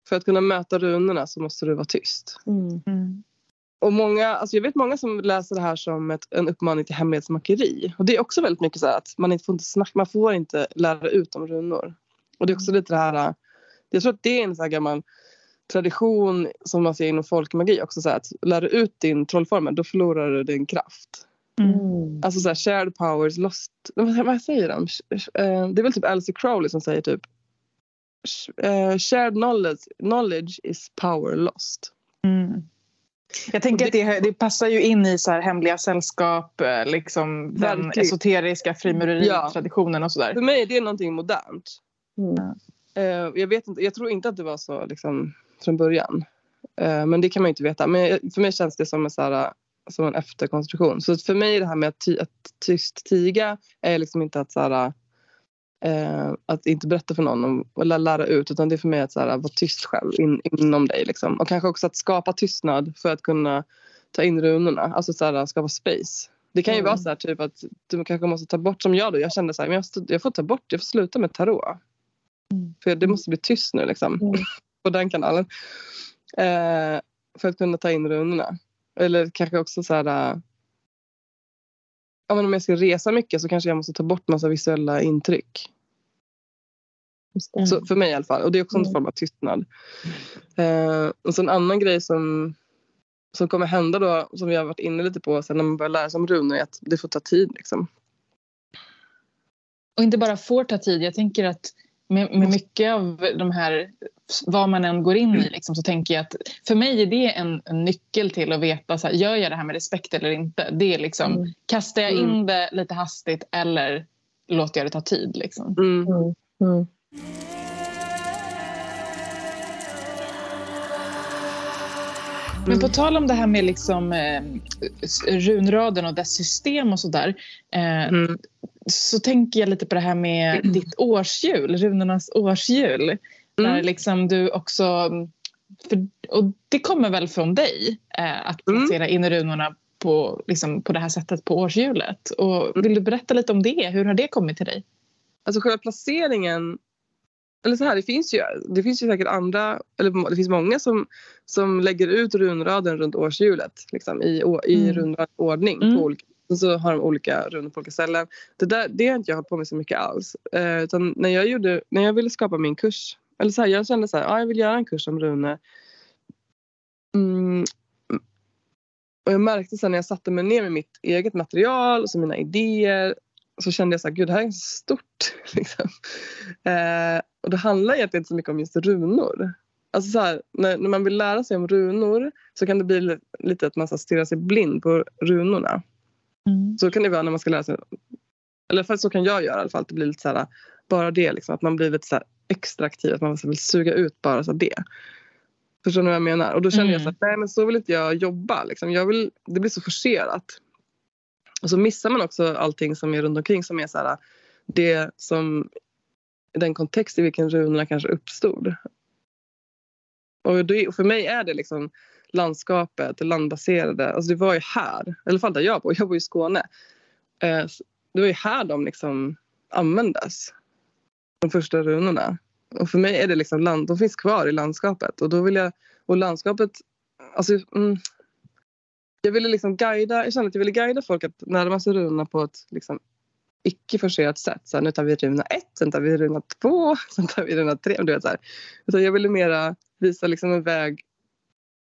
För att kunna möta runorna så måste du vara tyst. Mm. Mm. Och många, alltså jag vet många som läser det här som ett, en uppmaning till hemlighetsmakeri. Och det är också väldigt mycket så här att man inte får inte snacka, man får inte lära ut om runor. Och det är också lite det här, jag tror att det är en så här gammal tradition som man ser inom folkmagi också så här, att lär du ut din trollformel då förlorar du din kraft. Mm. Alltså så här, shared powers lost, vad, säger de? Eh, Det är väl typ Alice Crowley som säger typ eh, shared knowledge, knowledge is power lost. Mm. Jag tänker Och att det, det passar ju in i så här hemliga sällskap, eh, liksom den esoteriska frimureri-traditionen och sådär. För mig är det någonting modernt. Mm. Jag, vet inte, jag tror inte att det var så liksom, från början. Men det kan man ju inte veta. Men för mig känns det som en, så här, som en efterkonstruktion. Så för mig det här med att, ty, att tyst tiga är liksom inte att, så här, eh, att inte berätta för någon om, eller lära ut. Utan det är för mig att så här, vara tyst själv in, inom dig. Liksom. Och kanske också att skapa tystnad för att kunna ta in runorna. Alltså så här, skapa space. Det kan ju Mm. vara så här typ att du kanske måste ta bort som jag då. Jag kände så här, men jag, jag får ta bort, jag får sluta med tarot. För det måste bli tyst nu liksom. Mm. På den kanalen. Eh, för att kunna ta in runorna. Eller kanske också så här. eh, Ja, men om jag ska resa mycket så kanske jag måste ta bort massa visuella intryck. Så för mig i alla fall. Och det är också en Mm. form av tystnad. Eh, och så en annan grej som, som kommer hända då, som vi har varit inne lite på sen när man börjar lära sig om runor, är att det får ta tid. Liksom. Och inte bara får ta tid. Jag tänker att med, med mycket av de här, vad man än går in i, liksom, så tänker jag att för mig är det en, en nyckel till att veta, så här, gör jag det här med respekt eller inte? Det är liksom, Mm. kastar jag Mm. in det lite hastigt eller låter jag det ta tid? Liksom? Mm. Mm. Mm. Men på tal om det här med liksom, eh, runraden och dess system och sådär. Eh, Mm. Så tänker jag lite på det här med ditt årshjul, runornas årshjul. Där Mm. liksom du också... För, och det kommer väl från dig eh, att Mm. placera in runorna på, liksom, på det här sättet på årshjulet. Och vill du berätta lite om det? Hur har det kommit till dig? Alltså själva placeringen eller så här, det finns ju, det finns ju säkert andra, eller det finns många som, som lägger ut runraden runt årshjulet liksom, i, i Mm. rundrad ordning. Mm. På olika, och så har de olika runor på olika ställen. Det, där, det har inte jag hållit på med så mycket alls. Eh, utan när, jag gjorde, när jag ville skapa min kurs, eller så här, jag kände så här, ah, jag vill göra en kurs om runor. Mm. Och jag märkte sen när jag satte mig ner med mitt eget material och så mina idéer så kände jag så här, gud det här är stort. Liksom. Eh, och det handlar egentligen inte så mycket om just runor. Alltså så här, när, när man vill lära sig om runor så kan det bli lite att man stirrar sig blind på runorna. Så kan det vara när man ska lära sig, eller för så kan jag göra i alla fall, det blir lite så här, bara det liksom, att man blir lite så här extra aktiv, att man vill suga ut bara så det. Förstår ni vad jag menar? Och då känner jag så Mm. att nej men så vill inte jag jobba. Liksom. Jag vill, det blir så forcerat. Och så missar man också allting som är runt omkring som är så här, det som den kontext i vilken runorna kanske uppstod. Och det, för mig är det liksom landskapet, det landbaserade. Alltså det var ju här, i alla fall där jag bor. Jag bor i Skåne. Eh, det var ju här de liksom användes. De första runorna. Och för mig är det liksom land, de finns kvar i landskapet. Och då vill jag, och landskapet, alltså mm, jag ville liksom guida, jag kände att jag ville guida folk att närma sig runorna på ett liksom icke forcerat sätt. Så här, nu tar vi runa ett, sen tar vi runa två, sen tar vi runa tre. Du vet, så här. Utan jag ville mera visa liksom en väg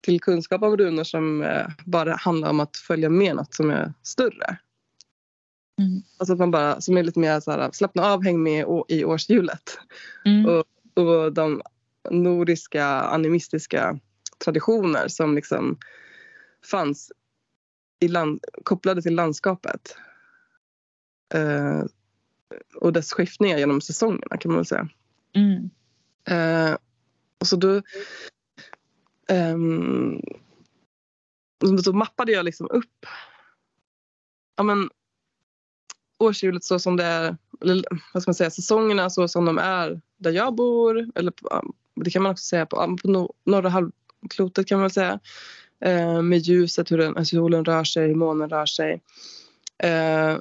till kunskap om runor som eh, bara handlar om att följa med något som är större. Mm. Alltså att man bara, som är lite mer så här, slappna av, häng med i årshjulet. Mm. Och, och de nordiska animistiska traditioner som liksom fanns i land, kopplade till landskapet. Eh, och dess skiftningar genom säsongerna kan man väl säga. Mm. Eh, och så då, Um, då mappade jag liksom upp ja, men, årshjulet så som det är, eller vad ska man säga, säsongerna så som de är där jag bor. Eller på, det kan man också säga på, på norra halvklotet kan man väl säga. Eh, med ljuset, hur den, alltså solen rör sig, hur månen rör sig. Eh,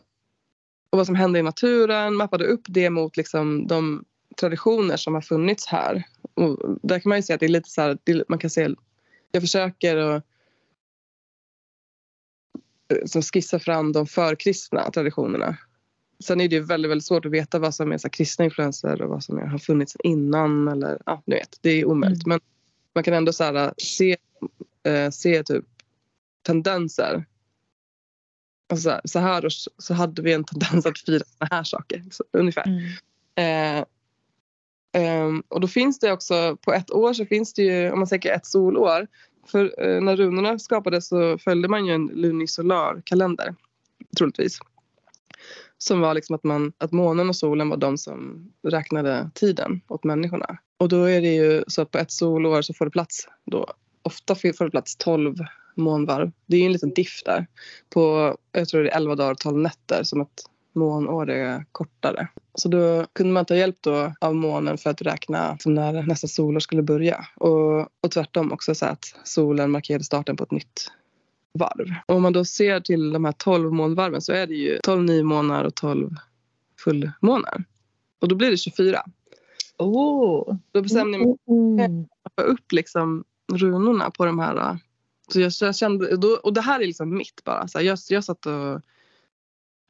och vad som händer i naturen, mappade upp det mot liksom de traditioner som har funnits här. Och där kan man ju säga att det är lite så här, man kan säga, jag försöker att eh, som skissa fram de förkristna traditionerna. Sen är det ju väldigt, väldigt svårt att veta vad som är så kristna influenser och vad som är, har funnits innan. Eller, ja, ni vet, det är omöjligt. Mm. Men man kan ändå så här, se, eh, se typ tendenser. Alltså så, här, så här så hade vi en tendens att fira såna här saker. Så, ungefär. Mm. Eh, Um, och då finns det också, på ett år så finns det ju, om man tänker ett solår. För uh, när runorna skapades så följde man ju en lunisolar kalender, troligtvis. Som var liksom att, man, att månen och solen var de som räknade tiden åt människorna. Och då är det ju så att på ett solår så får det plats då, ofta får det plats 12 månvarv. Det är ju en liten diff där på, jag tror det är 11 dagar och 12 nätter som att månår är kortare. Så då kunde man ta hjälp då av månen för att räkna när nästa solår skulle börja. Och, och tvärtom också så att solen markerade starten på ett nytt varv. Och om man då ser till de här 12 månvarven så är det ju 12 nymånar och 12 fullmånar. Och då blir det 24. Oh. Då bestämde jag mig Mm. för att upp liksom runorna på de här. Så jag, kände, då, och det här är liksom mitt bara. Så här, jag, jag satt och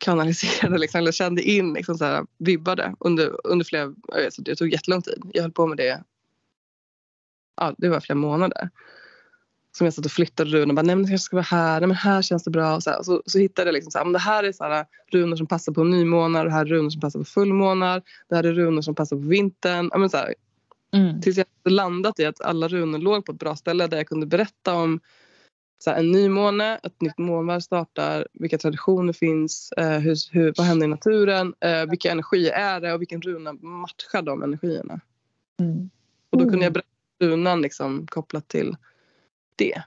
kanaliserade liksom, eller kände in, liksom, så här, vibbade under, under flera, jag vet, det tog jättelång tid. Jag höll på med det, ja, det var flera månader. Som jag satt och flyttade runor och bara, nej men det kanske ska vara här, nej men här känns det bra. Och så, här, och så, så hittade jag liksom så här, men det här är så här, runor som passar på nymånar, det här är runor som passar på fullmånar, det här är runor som passar på vintern. Ja, men så här, Mm. Tills jag landat i att alla runor låg på ett bra ställe där jag kunde berätta om så här, en nymåne, ett nytt månvarv startar, vilka traditioner finns, eh, hur, hur, vad händer i naturen, eh, vilka energier är det och vilken runa matchar de energierna. Mm. Och då kunde jag berätta runan liksom, kopplat till det.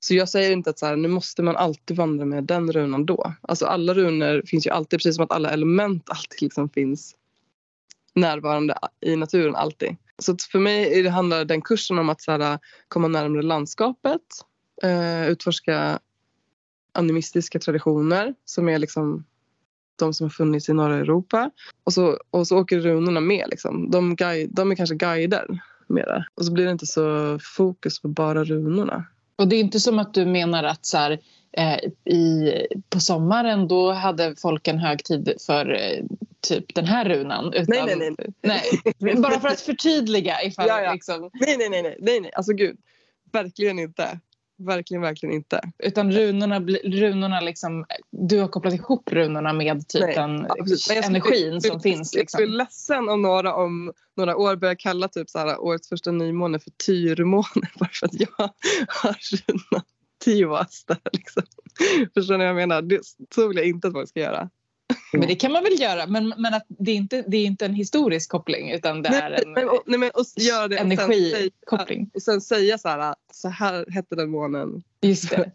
Så jag säger inte att så här, nu måste man alltid vandra med den runan då. Alltså alla runor finns ju alltid, precis som att alla element alltid liksom finns närvarande i naturen alltid. Så för mig handlar den kursen om att så här, komma närmare landskapet, eh, utforska animistiska traditioner som är liksom de som har funnits i norra Europa. Och så, och så åker runorna med. Liksom. De, guide, de är kanske guider mera. Och så blir det inte så fokus på bara runorna. Och det är inte som att du menar att så här, eh, i, på sommaren då hade folk en högtid för eh, typ den här runan. Utan, Nej, nej, nej. nej. Bara för att förtydliga ifall Ja, ja. Liksom, Nej, nej, nej, nej, nej. Alltså gud. Verkligen inte. Verkligen, verkligen inte. utan runorna, runorna liksom, du har kopplat ihop runorna med typ Nej, den precis. Men jag energin som finns. Jag Liksom. blir ledsen om några om några år börjar kalla typ så här, årets första nymåne för tyrmåne bara för att jag har runan Tivas där. Liksom. Förstår ni vad jag menar? Det, så vill jag inte att folk ska göra. Men det kan man väl göra, men, men att det, är inte, det är inte en historisk koppling utan det är Nej, en men, och, nej, men, och göra det och sen, säga, energikoppling. och sen säga så här, så här hette den månen Just det.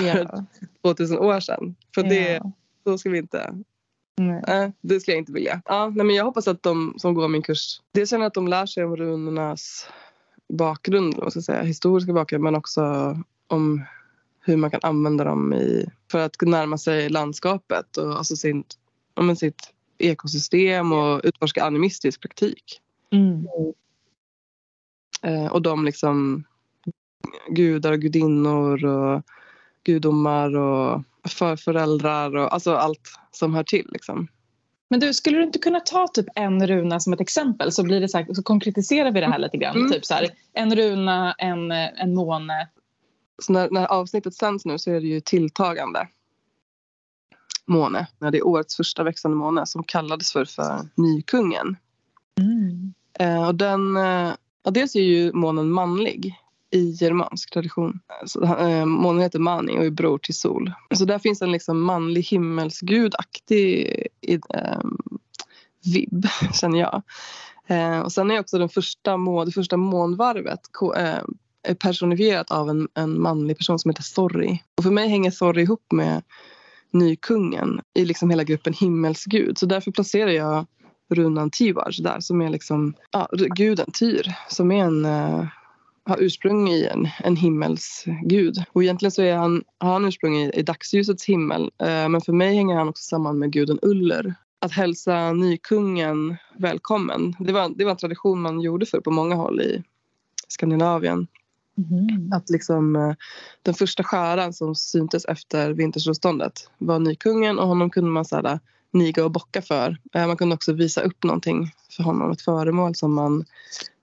Ja. 2000 år sedan. För det, Ja. så ska vi inte Nej. Nej, det skulle jag inte vilja. Ja, nej, men jag hoppas att de som går min kurs dels känner att de lär sig om runornas bakgrund, vad ska säga, historiska bakgrund men också om hur man kan använda dem i, för att närma sig landskapet och alltså sin, ja, sitt ekosystem och utforska animistisk praktik. Mm. Eh, och de liksom gudar och gudinnor och gudomar och förföräldrar och alltså allt som hör till. Liksom. Men du, skulle du inte kunna ta typ en runa som ett exempel så, blir det så, här, så konkretiserar vi det här lite grann. Mm. Typ så här, en runa, en, en måne. Så när, när avsnittet sänds nu så är det ju tilltagande måne. Ja, det är årets första växande måne som kallades för, för Nykungen. Mm. Eh, och den, eh, ja, dels är ju månen manlig i germansk tradition. Så, eh, månen heter Mani och är bror till Sol. Så där finns en liksom manlig himmelsgudaktig eh, vibb, känner jag. Eh, och sen är också den första må, det första månvarvet eh, är personifierat av en, en manlig person som heter Sorry. Och för mig hänger Sorry ihop med Nykungen i liksom hela gruppen himmelsgud. Så därför placerar jag runan Tivars där som är liksom ja, guden Tyr som är en uh, har ursprung i en, en himmelsgud. Och egentligen så är han, har han ursprung i, i dagsljusets himmel. Uh, men för mig hänger han också samman med guden Uller. Att hälsa nykungen välkommen, det var, det var en tradition man gjorde för på många håll i Skandinavien. Mm. Att liksom, uh, den första skäran som syntes efter vintersolståndet var nykungen och honom kunde man så här, niga och bocka för. Eh, man kunde också visa upp någonting för honom, ett föremål som man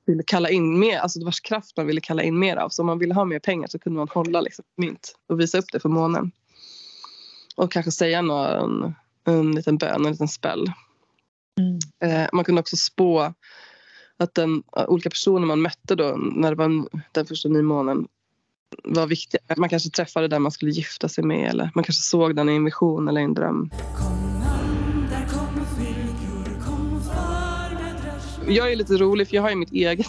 ville kalla in mer, alltså vars kraft man ville kalla in mer av. Så om man ville ha mer pengar så kunde man hålla liksom, mynt och visa upp det för månen. Och kanske säga någon, en liten bön, en liten spell. Mm. Eh, man kunde också spå att den, olika personer man mötte då när det var den första nymånen var viktiga. Man kanske träffade den man skulle gifta sig med eller man kanske såg den i en vision eller i en dröm. Jag är lite rolig för jag har ju mitt eget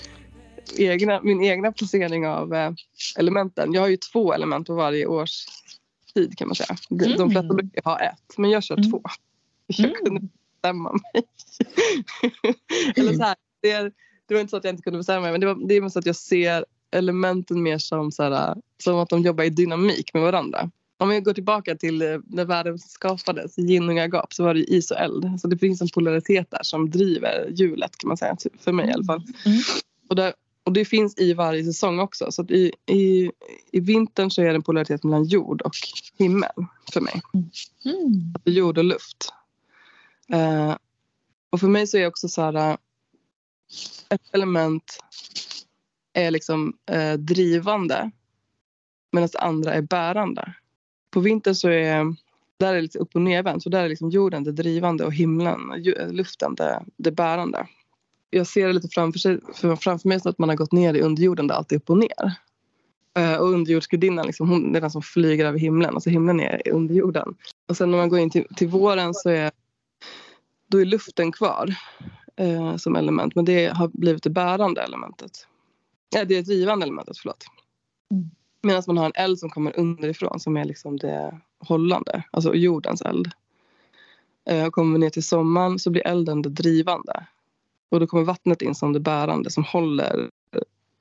egna, min egna placering av eh, elementen. Jag har ju två element på varje års tid kan man säga. De, Mm. de flesta brukar ha ett men jag kör Mm. två. Jag Mm. kunde bestämma mig. Eller så här, det, är, det var inte så att jag inte kunde bestämma mig men det, var, det är mest att jag ser elementen mer som, så här, som att de jobbar i dynamik med varandra. Om vi går tillbaka till eh, när världen skapades, yin och agap, så var det is och eld. Så det finns en polaritet där som driver hjulet kan man säga, för mig i alla fall. Mm. Och, där, och det finns i varje säsong också. Så i, i, i vintern så är det en polaritet mellan jord och himmel för mig. Mm. Jord och luft. Eh, och för mig så är också så här, eh, ett element är liksom eh, drivande medan det andra är bärande. På vintern så är där är det lite upp och nervänt. Så där är liksom jorden det drivande och himlen, eh, luften det, det bärande. Jag ser det lite framför, sig, framför mig som att man har gått ner i underjorden där allt är upp och ner. Eh, och underjordsgudinnan liksom, hon är den som flyger över himlen. Alltså himlen är underjorden. Och sen när man går in till, till våren så är då är luften kvar eh, som element. Men det har blivit det bärande elementet. Ja, det är drivande elementet, förlåt. Mm. Medan man har en eld som kommer underifrån som är liksom det hållande, alltså jordens eld. Eh, och kommer vi ner till sommaren så blir elden det drivande. Och då kommer vattnet in som det bärande som håller,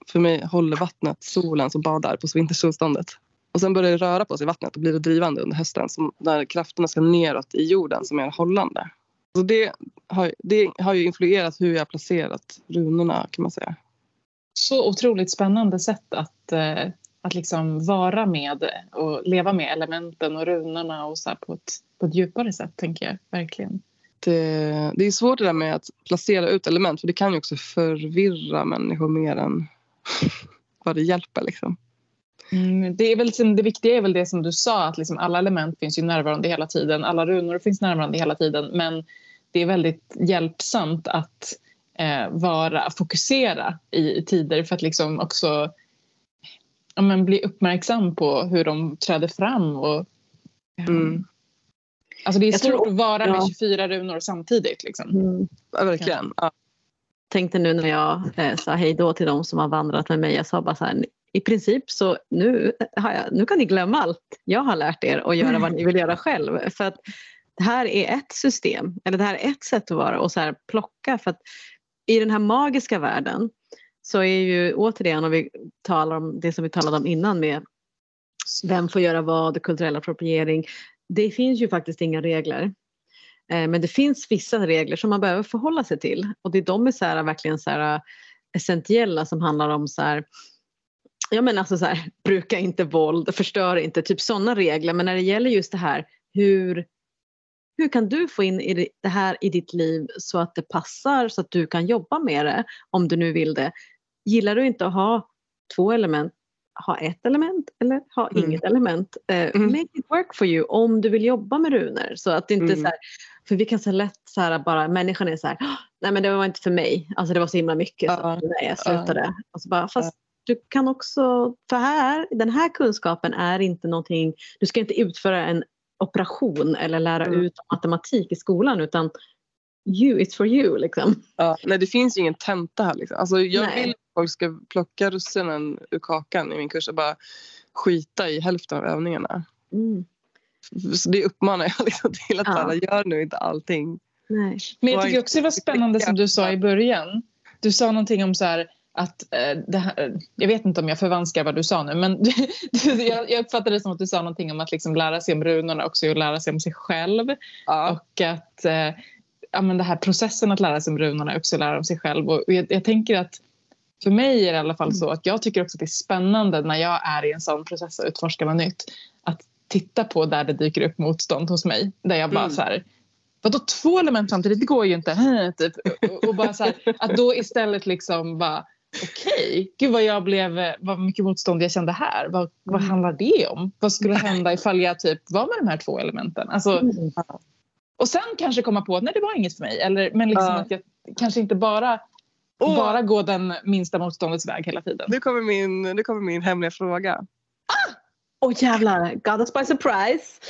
för mig håller vattnet solen som badar på vintersolståndet. Och sen börjar det röra på sig i vattnet och blir det drivande under hösten som när krafterna ska neråt i jorden som är hållande. Så det har, det har ju influerat hur jag har placerat runorna kan man säga. Så otroligt spännande sätt att, eh, att liksom vara med och leva med elementen och runorna och så på, ett, på ett djupare sätt, tänker jag. Verkligen. Det, det är svårt det där med att placera ut element för det kan ju också förvirra människor mer än vad det hjälper. Liksom. Mm, det, är väl, liksom- det viktiga är väl det som du sa, att liksom alla element finns ju närvarande hela tiden. Alla runor finns närvarande hela tiden. Men det är väldigt hjälpsamt att eh, vara, fokusera i, i tider för att liksom också ja, men bli uppmärksam på hur de träder fram. Och, Mm. Alltså det är Jag svårt tror- att vara med ja. 24 runor samtidigt. Liksom. Mm. Ja, verkligen. Ja. Tänkte nu när jag eh, sa hej då till de som har vandrat med mig. Jag sa bara så här, i princip så nu, har jag, nu kan ni glömma allt jag har lärt er och göra vad ni vill göra själv. För att det här är ett system, eller det här är ett sätt att vara och så här plocka. För att i den här magiska världen så är ju återigen om vi talar om det som vi talade om innan med vem får göra vad, kulturell appropriering. Det finns ju faktiskt inga regler. Eh, men det finns vissa regler som man behöver förhålla sig till och det är de är så här, verkligen så här, eh, essentiella som handlar om så här, ja men alltså så här, bruka inte våld, förstör inte, typ sådana regler. Men när det gäller just det här hur, hur kan du få in det här i ditt liv så att det passar så att du kan jobba med det om du nu vill det. Gillar du inte att ha två element, ha ett element eller ha mm. inget element. Uh, mm. Make it work for you om du vill jobba med runor. Så att det inte mm. så här, för vi kan så lätt så här bara, människan är så här, nej men det var inte för mig. Alltså det var så himla mycket. Så, nej jag slutade. Uh. Och så bara, fast du kan också, för här, den här kunskapen är inte någonting, du ska inte utföra en operation eller lära mm. ut matematik i skolan utan you, it's for you liksom. Ja, nej det finns ju ingen tenta här liksom. Alltså, jag nej. vill att folk ska plocka russinen ur kakan i min kurs och bara skita i hälften av övningarna. Mm. Så det uppmanar jag liksom till att ja. alla gör nu inte allting. Nej. Men jag tycker också det var spännande som du sa i början. Du sa någonting om så här att eh, här, jag vet inte om jag förvanskar vad du sa nu men jag, jag uppfattade det som att du sa någonting om att liksom lära sig om runorna också och lära sig om sig själv. Ja. Och att eh, ja, men den här processen att lära sig om runorna också lära om sig själv. Och, och jag, jag, tänker att för mig är det i alla fall så att jag tycker också att det är spännande när jag är i en sån process att utforska vad nytt. Att titta på där det dyker upp motstånd hos mig. Där jag bara mm. så här, Vadå två element samtidigt? Det går ju inte. Typ. Och, och bara så här, att då istället liksom bara okej, okay. gud vad jag blev, vad mycket motstånd jag kände här. Vad, vad mm. handlar det om? Vad skulle hända ifall jag typ var med de här två elementen? Alltså, mm. Och sen kanske komma på att nej det var inget för mig. Eller, men liksom uh. att jag kanske inte bara, oh. bara gå den minsta motståndets väg hela tiden. Nu kommer min, nu kommer min hemliga fråga. Ah! Åh oh, jävlar, got us by surprise.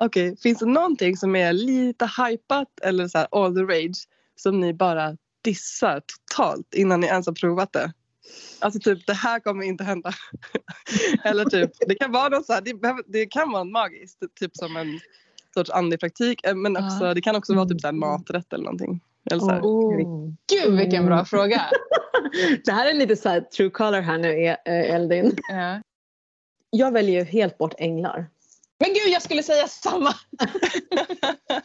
Okej, okay. finns det någonting som är lite hypat eller så här all the rage som ni bara dissar totalt innan ni ens har provat det. Alltså typ det här kommer inte hända. eller typ det kan vara något så här, det, det kan vara magiskt, typ som en sorts andepraktik eh, men också, ja. det kan också vara typ så här maträtt eller någonting. Eller så här. Oh. Gud vilken bra fråga! det här är lite så här true color här nu eh, Eldin. Ja. Jag väljer ju helt bort änglar. Men gud jag skulle säga samma!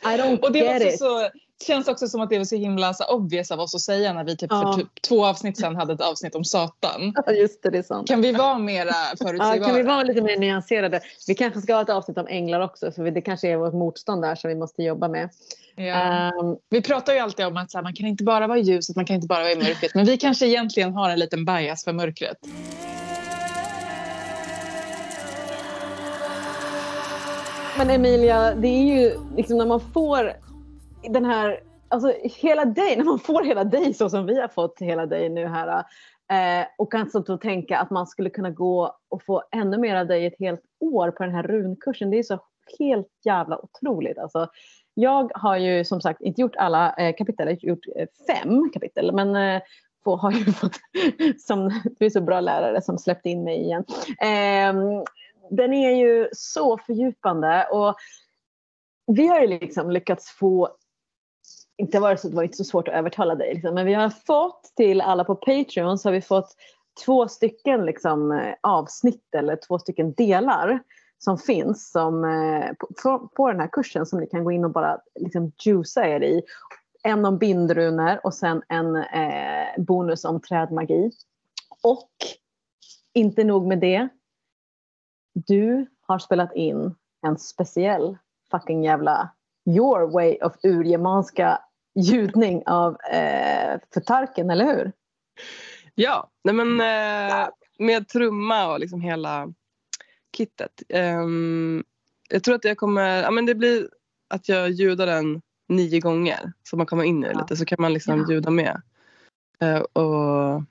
I don't och det get it. Så, känns också som att det var så himla så obvious av oss att säga när vi typ ja. för typ två avsnitt sedan hade ett avsnitt om Satan. Ja, just det, det är sant. Kan vi vara mera förutsägbara? Ja, kan vi vara lite mer nyanserade? Vi kanske ska ha ett avsnitt om änglar också för det kanske är vårt motstånd där som vi måste jobba med. Ja. Um, vi pratar ju alltid om att så här, man kan inte bara vara i ljuset, man kan inte bara vara i mörkret. Men vi kanske egentligen har en liten bias för mörkret. Men Emilia, det är ju liksom när man får den här, alltså hela dig, när man får hela dig så som vi har fått hela dig nu här eh, och kan då tänka att man skulle kunna gå och få ännu mer av dig ett helt år på den här runkursen. Det är så helt jävla otroligt. Alltså, jag har ju som sagt inte gjort alla eh, kapitel, jag har gjort eh, fem kapitel men eh, få, har ju fått, som du är så bra lärare som släppte in mig igen. Eh, den är ju så fördjupande och vi har ju liksom lyckats få inte var så, det var inte så svårt att övertala dig, liksom, men vi har fått till alla på Patreon så har vi fått två stycken liksom, eh, avsnitt eller två stycken delar som finns som, eh, på, på, den här kursen som ni kan gå in och bara liksom, juica er i. En om bindrunor och sen en eh, bonus om trädmagi. Och inte nog med det. Du har spelat in en speciell fucking jävla your way of urgermanska ljudning av eh, förtarken, eller hur? Ja, nej men, eh, med trumma och liksom hela kittet. Um, jag tror att jag kommer, ja, men det blir att jag ljudar den nio gånger så man kommer in i det ja. lite så kan man liksom ja. ljuda med. Uh, och...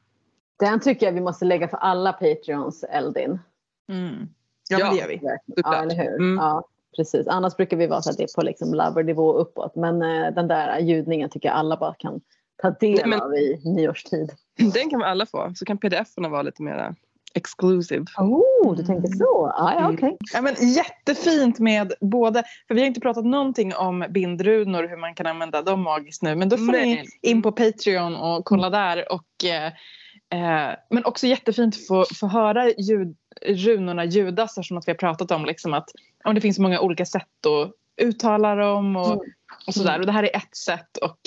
Den tycker jag vi måste lägga för alla Patreons, Eldin. Mm. Ja, ja, men det gör vi. Ja, eller hur? Mm. Ja. Precis, annars brukar vi vara så att det är på liksom lover-nivå uppåt. Men eh, den där ljudningen tycker jag alla bara kan ta del Nej, men, av i nyårstid. Den kan vi alla få, så kan pdf-erna vara lite mer exclusive. Oh, du tänker så? Ah, ja, okej. Ja, men jättefint med både, för vi har inte pratat någonting om bindrunor, hur man kan använda dem magiskt nu. Men då får Nej. ni in på Patreon och kolla där. Och, eh, eh, men också jättefint att få, få höra ljud, runorna ljudas eftersom att vi har pratat om liksom att om det finns många olika sätt att uttala dem och, Mm. och sådär. Och det här är ett sätt och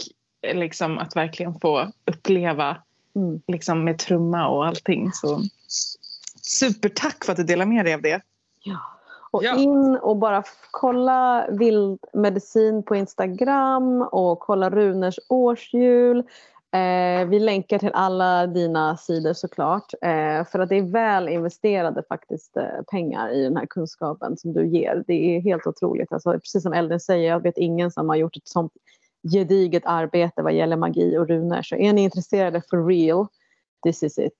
eh, liksom att verkligen få uppleva Mm. liksom med trumma och allting. Så supertack för att du delar med dig av det. Ja. Och Ja. in och bara kolla vildmedicin på Instagram och kolla Runers årshjul. Eh, vi länkar till alla dina sidor såklart. Eh, för att det är väl investerade faktiskt eh, pengar i den här kunskapen som du ger. Det är helt otroligt. Alltså, precis som Elden säger, jag vet ingen som har gjort ett sånt gediget arbete vad gäller magi och runor. Så är ni intresserade for real, this is it.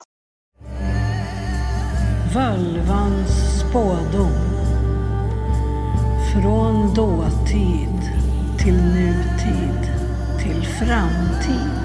Völvans spådom. Från dåtid till nutid till framtid.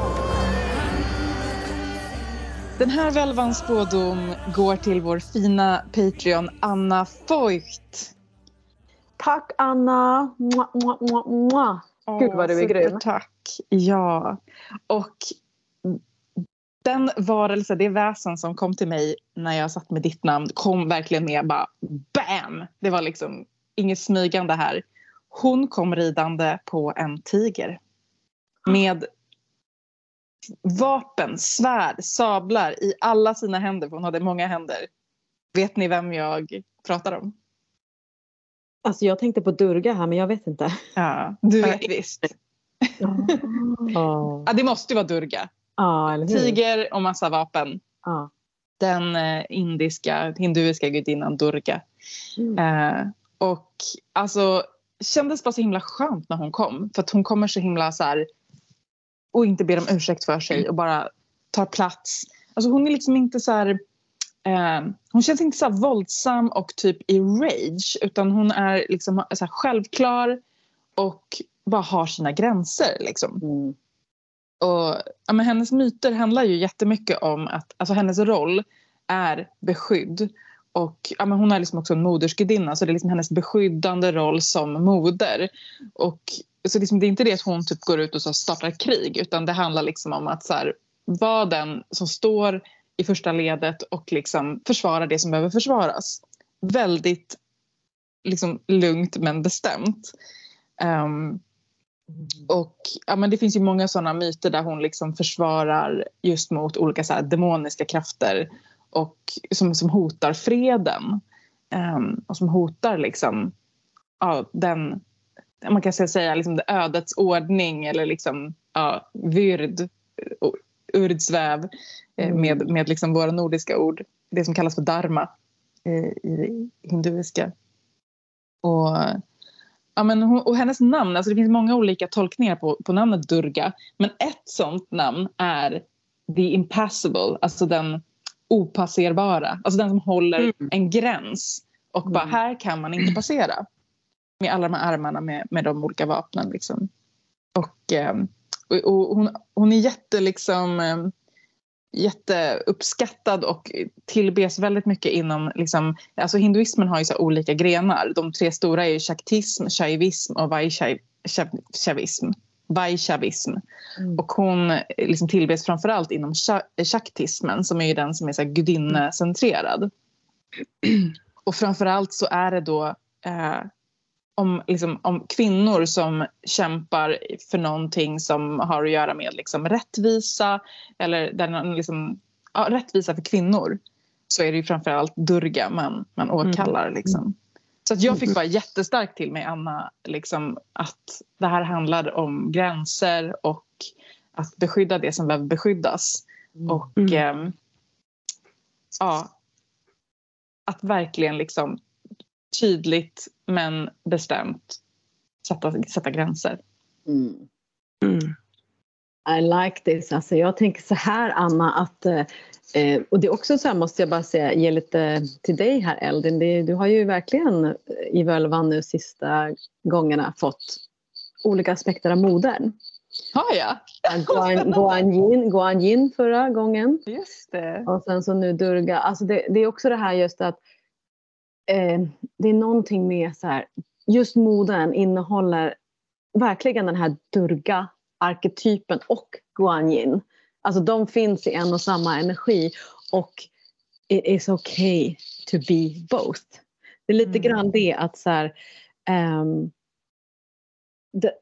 Den här välvans spådom går till vår fina Patreon Anna Voigt. Tack Anna! Mua, mua, mua, mua. Gud, vad du är grym. Tack. Ja. Och den varelse, det väsen som kom till mig när jag satt med ditt namn kom verkligen med bara BAM! Det var liksom inget smygande här. Hon kom ridande på en tiger. Med vapen, svärd, sablar i alla sina händer, för hon hade många händer. Vet ni vem jag pratar om? Alltså jag tänkte på Durga här men jag vet inte. Ja, du vet visst. Ja, Ja, det måste ju vara Durga. hur? Tiger och massa vapen. Ja. Den eh, indiska, hinduiska gudinnan Durga. Mm. Eh, och alltså kändes bara så himla skönt när hon kom. För att hon kommer så himla så här och inte ber om ursäkt för sig och bara tar plats. Alltså hon är liksom inte så här eh, hon känns inte så här våldsam och typ i rage utan hon är liksom så självklar och bara har sina gränser liksom. Mm. Och, ja, men hennes myter handlar ju jättemycket om att alltså, hennes roll är beskydd. Och, ja, men hon är liksom också en modersgudinna så det är liksom hennes beskyddande roll som moder. Och, så liksom, det är inte det att hon typ går ut och så startar krig utan det handlar liksom om att så här, vara den som står i första ledet och liksom försvara det som behöver försvaras. Väldigt liksom, lugnt men bestämt. Um, och ja, men det finns ju många sådana myter där hon liksom försvarar just mot olika så här, demoniska krafter och som, som hotar freden. um, och som hotar liksom, ja, den, man kan säga liksom det ödets ordning eller liksom, ja, vyrd, urdsväv eh, Mm. med, med liksom våra nordiska ord. Det som kallas för dharma eh, i hinduiska. Och Ja, men hon, och hennes namn, alltså det finns många olika tolkningar på, på namnet Durga. Men ett sånt namn är the impassable, alltså den opasserbara. Alltså den som håller Mm. en gräns. Och bara Mm. här kan man inte passera. Med alla de här armarna med, med de olika vapnen. Liksom. Och, ehm, och, och hon, hon är jätte liksom ehm, jätteuppskattad och tillbes väldigt mycket inom... Liksom, alltså hinduismen har ju så olika grenar. De tre stora är ju shaktism, shaivism och vaishaivism. Vaishaivism. Mm. Och hon eh, liksom tillbes framförallt inom sha- shaktismen som är ju den som är så gudinnecentrerad. Och framförallt så är det då eh, om, liksom, om kvinnor som kämpar för någonting som har att göra med liksom, rättvisa eller där, man liksom, ja, rättvisa för kvinnor så är det ju framförallt Durga man, man åkallar. Liksom. Så att jag fick bara jättestarkt till mig, Anna, liksom, att det här handlar om gränser och att beskydda det som behöver beskyddas. Och Mm. ehm, ja, att verkligen liksom tydligt men bestämt sätta, sätta gränser. Mm. Mm. I like this. Alltså jag tänker så här Anna att eh, och det är också så här måste jag bara säga, ge lite till dig här Eldin. Det, du har ju verkligen eh, i Völvan nu sista gångerna fått olika aspekter av modern. Har jag? Guan, Guan, Yin, Guan Yin förra gången Just det. och sen så nu Durga. Alltså det, det är också det här just att eh, det är någonting med så här, just modern innehåller verkligen den här Durga-arketypen och Guan Yin. Alltså de finns i en och samma energi och it is okay to be both. Det är lite Mm. grann det att så här, ehm, det,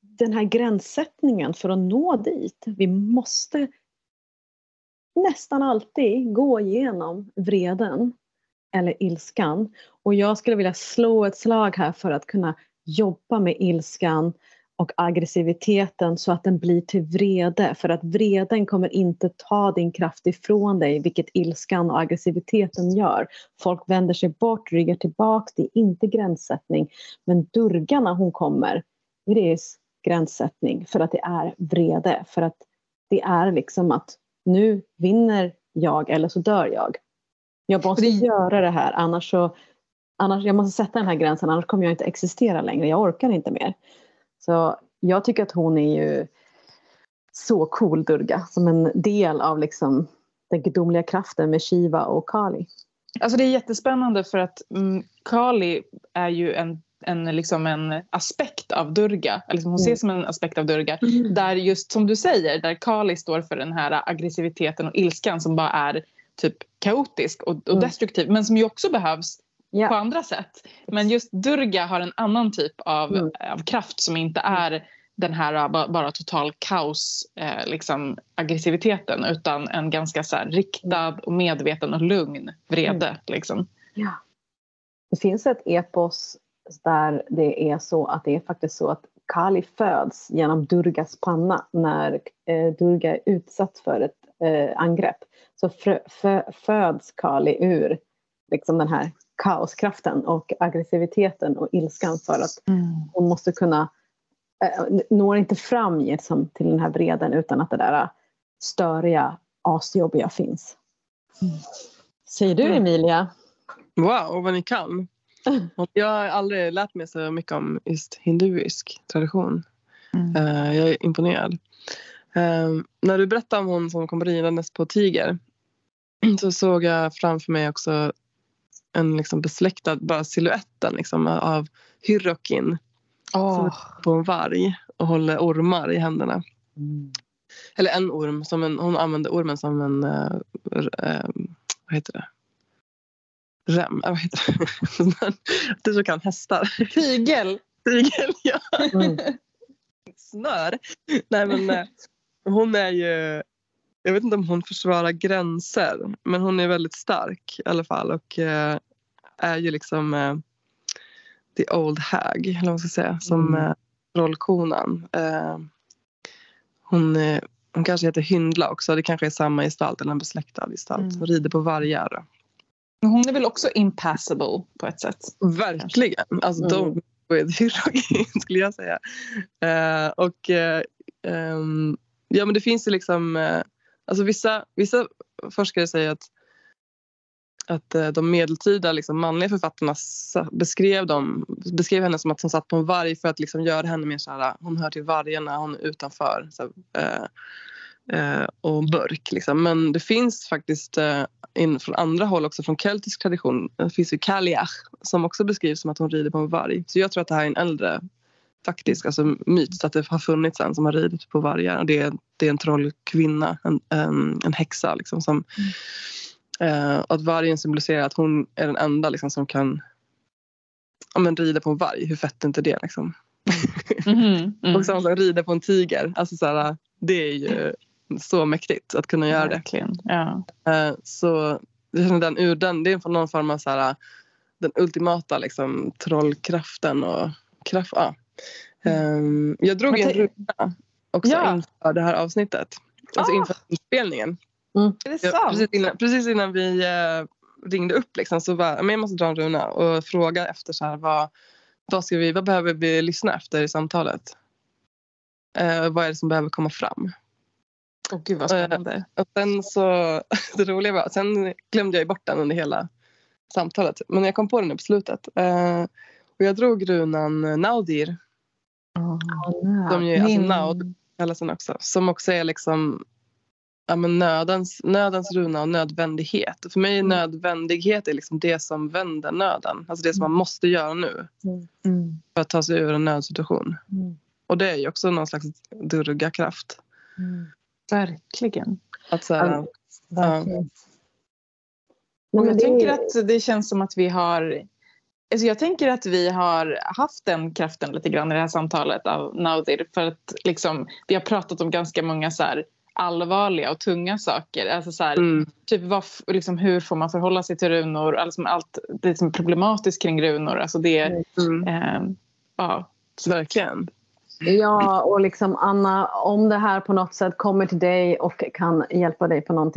den här gränssättningen för att nå dit, vi måste nästan alltid gå igenom vreden eller ilskan. Och jag skulle vilja slå ett slag här för att kunna jobba med ilskan och aggressiviteten så att den blir till vrede. För att vreden kommer inte ta din kraft ifrån dig, vilket ilskan och aggressiviteten gör. Folk vänder sig bort, ryggar tillbaka. det är inte gränssättning. Men Durga när hon kommer, det är gränssättning för att det är vrede. För att det är liksom att nu vinner jag eller så dör jag. Jag måste Det- göra det här annars så annars, jag måste sätta den här gränsen annars kommer jag inte existera längre. Jag orkar inte mer. Så jag tycker att hon är ju så cool Durga som en del av liksom den gudomliga kraften med Shiva och Kali. Alltså det är jättespännande för att mm, Kali är ju en, en, liksom en aspekt av Durga. Eller liksom hon Mm. ses som en aspekt av Durga. Där just som du säger, där Kali står för den här aggressiviteten och ilskan som bara är typ kaotisk och, och Mm. destruktiv. Men som ju också behövs på Ja, andra sätt. Men just Durga har en annan typ av, Mm. av kraft som inte är den här ba- bara total kaos eh, liksom, aggressiviteten utan en ganska så här, riktad och medveten och lugn vrede. Liksom. ja. Det finns ett epos där det är så att det är faktiskt så att Kali föds genom Durgas panna när eh, Durga är utsatt för ett eh, angrepp. Så frö, fö, föds Kali ur liksom den här kaoskraften och aggressiviteten och ilskan för att hon måste kunna eh, når inte fram liksom, till den här vreden utan att det där störiga, asjobbiga finns. Säger du Mm. Emilia? Wow, vad ni kan. Jag har aldrig lärt mig så mycket om just hinduisk tradition. Mm. Eh, jag är imponerad. Eh, när du berättade om hon som kom ridandes på tiger så såg jag framför mig också en liksom besläktad bara siluetten liksom, av Hyrokin Åh. på en varg och håller ormar i händerna. Eller en orm. Som en, hon använde ormen som en... r- eh, vad heter det? Rem. Äh, vad heter det? du som kan hästar. Tygel! Tygel, ja. Mm. Snör. Nej, men, eh, hon är ju... Jag vet inte om hon försvarar gränser. Men hon är väldigt stark i alla fall. Och eh, är ju liksom eh, the old hag, eller vad man ska säga. Som Mm. eh, rollkonan. Eh, hon, eh, hon kanske heter Hyndla också. Det kanske är samma gestalt eller en besläktad gestalt. Mm. Hon rider på vargar. Hon är väl också impassable på ett sätt. Verkligen. Alltså, Mm. de Hiroki skulle jag säga. Eh, och ehm, ja, men det finns ju liksom... Eh, alltså vissa, vissa forskare säger att, att eh, de medeltida liksom, manliga författarna beskrev, dem, beskrev henne som att hon satt på en varg för att liksom, göra henne mer så här, eh, hon hör till vargarna, hon är utanför. Så, här, eh, eh, och burk, Liksom. Men det finns faktiskt eh, in, från andra håll också, från keltisk tradition. Det finns ju Kaliach som också beskrivs som att hon rider på en varg. Så jag tror att det här är en äldre faktisk alltså myt, så att det har funnits en som har ridit på vargar. Och det, är, det är en trollkvinna, en, en, en häxa liksom, som eh, och att vargen symboliserar att hon är den enda liksom, som kan ja, men, rida på en varg. Hur fett är inte det? Liksom? Mhm, mm. Och samma sak, rida på en tiger. Alltså, så här, det är ju så mäktigt att kunna göra det. Ja. Eh, Så jag känner den ur den, det är någon form av så här, den ultimata liksom, trollkraften och kraft. Ja. Ehm, jag drog Men en ruta också Ja. inför det här avsnittet. Alltså Ah. inför inspelningen. Är det Ja, sant? precis, innan, precis innan vi eh, ringde upp liksom, så men jag måste dra en runa och fråga efter så här, vad, vad, ska vi, vad behöver vi lyssna efter i samtalet? Eh, vad är det som behöver komma fram? Åh gud vad spännande. Och sen så, det roliga var, sen glömde jag bort den under hela samtalet. Men jag kom på den nu på slutet. Eh, och jag drog runan Naudir. Som ju, alltså Naud kallas den också. Som också är liksom ja, men nödens, nödens runa och nödvändighet. Och för mig är nödvändighet är liksom det som vänder nöden. Alltså det som man måste göra nu Mm. för att ta sig ur en nödsituation. Mm. Och det är ju också någon slags durga-kraft. Verkligen. Att så här, ja. Men jag tänker att det känns som att vi har... Alltså jag tänker att vi har haft den kraften lite grann i det här samtalet av Naudir. För att liksom, vi har pratat om ganska många så här allvarliga och tunga saker. Alltså så här, Mm. typ vad, liksom, hur får man förhålla sig till runor? Alltså allt det som är problematiskt kring runor. Alltså det, Mm. eh, ja. Verkligen. Ja, och liksom Anna, om det här på något sätt kommer till dig och kan hjälpa dig på,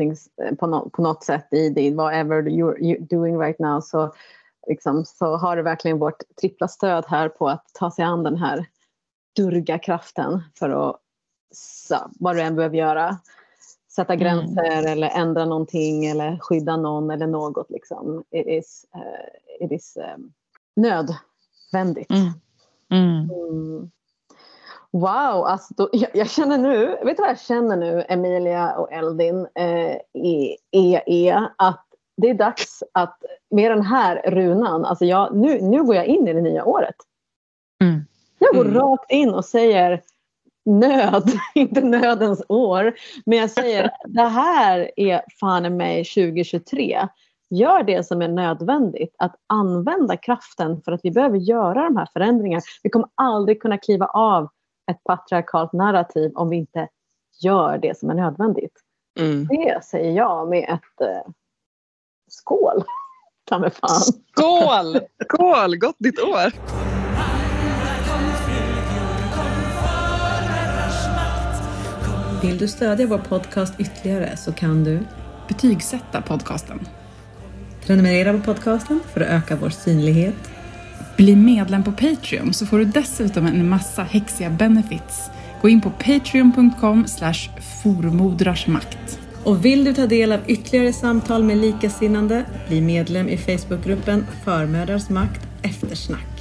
på, no, på något sätt i det, whatever you're, you're doing right now, så, liksom, så har du verkligen vårt trippla stöd här på att ta sig an den här durga-kraften för att, så, vad du än behöver göra, sätta gränser eller ändra någonting eller skydda någon eller något. Liksom. It is, eh, it is eh, nödvändigt. Mm. Wow, alltså då, jag, jag känner nu, vet du vad jag känner nu Emilia och Eldin eh, i EE? Att det är dags att med den här runan, alltså jag, nu, nu går jag in i det nya året. Mm. Jag går Mm. rakt in och säger nöd, inte nödens år, men jag säger det här är fan mig 2023. Gör det som är nödvändigt, att använda kraften för att vi behöver göra de här förändringarna. Vi kommer aldrig kunna kliva av ett patriarkalt narrativ om vi inte gör det som är nödvändigt. Mm. Det säger jag med ett eh, skål. Ta mig fan. Skål! Skål, gott ditt år! Vill du stödja vår podcast ytterligare så kan du Betygsätta podcasten. prenumerera på podcasten för att öka vår synlighet. Bli medlem på Patreon så får du dessutom en massa häxiga benefits. Gå in på patreon.com formodrarsmakt. Och vill du ta del av ytterligare samtal med likasinnande, bli medlem i Facebookgruppen Förmödrars makt eftersnack.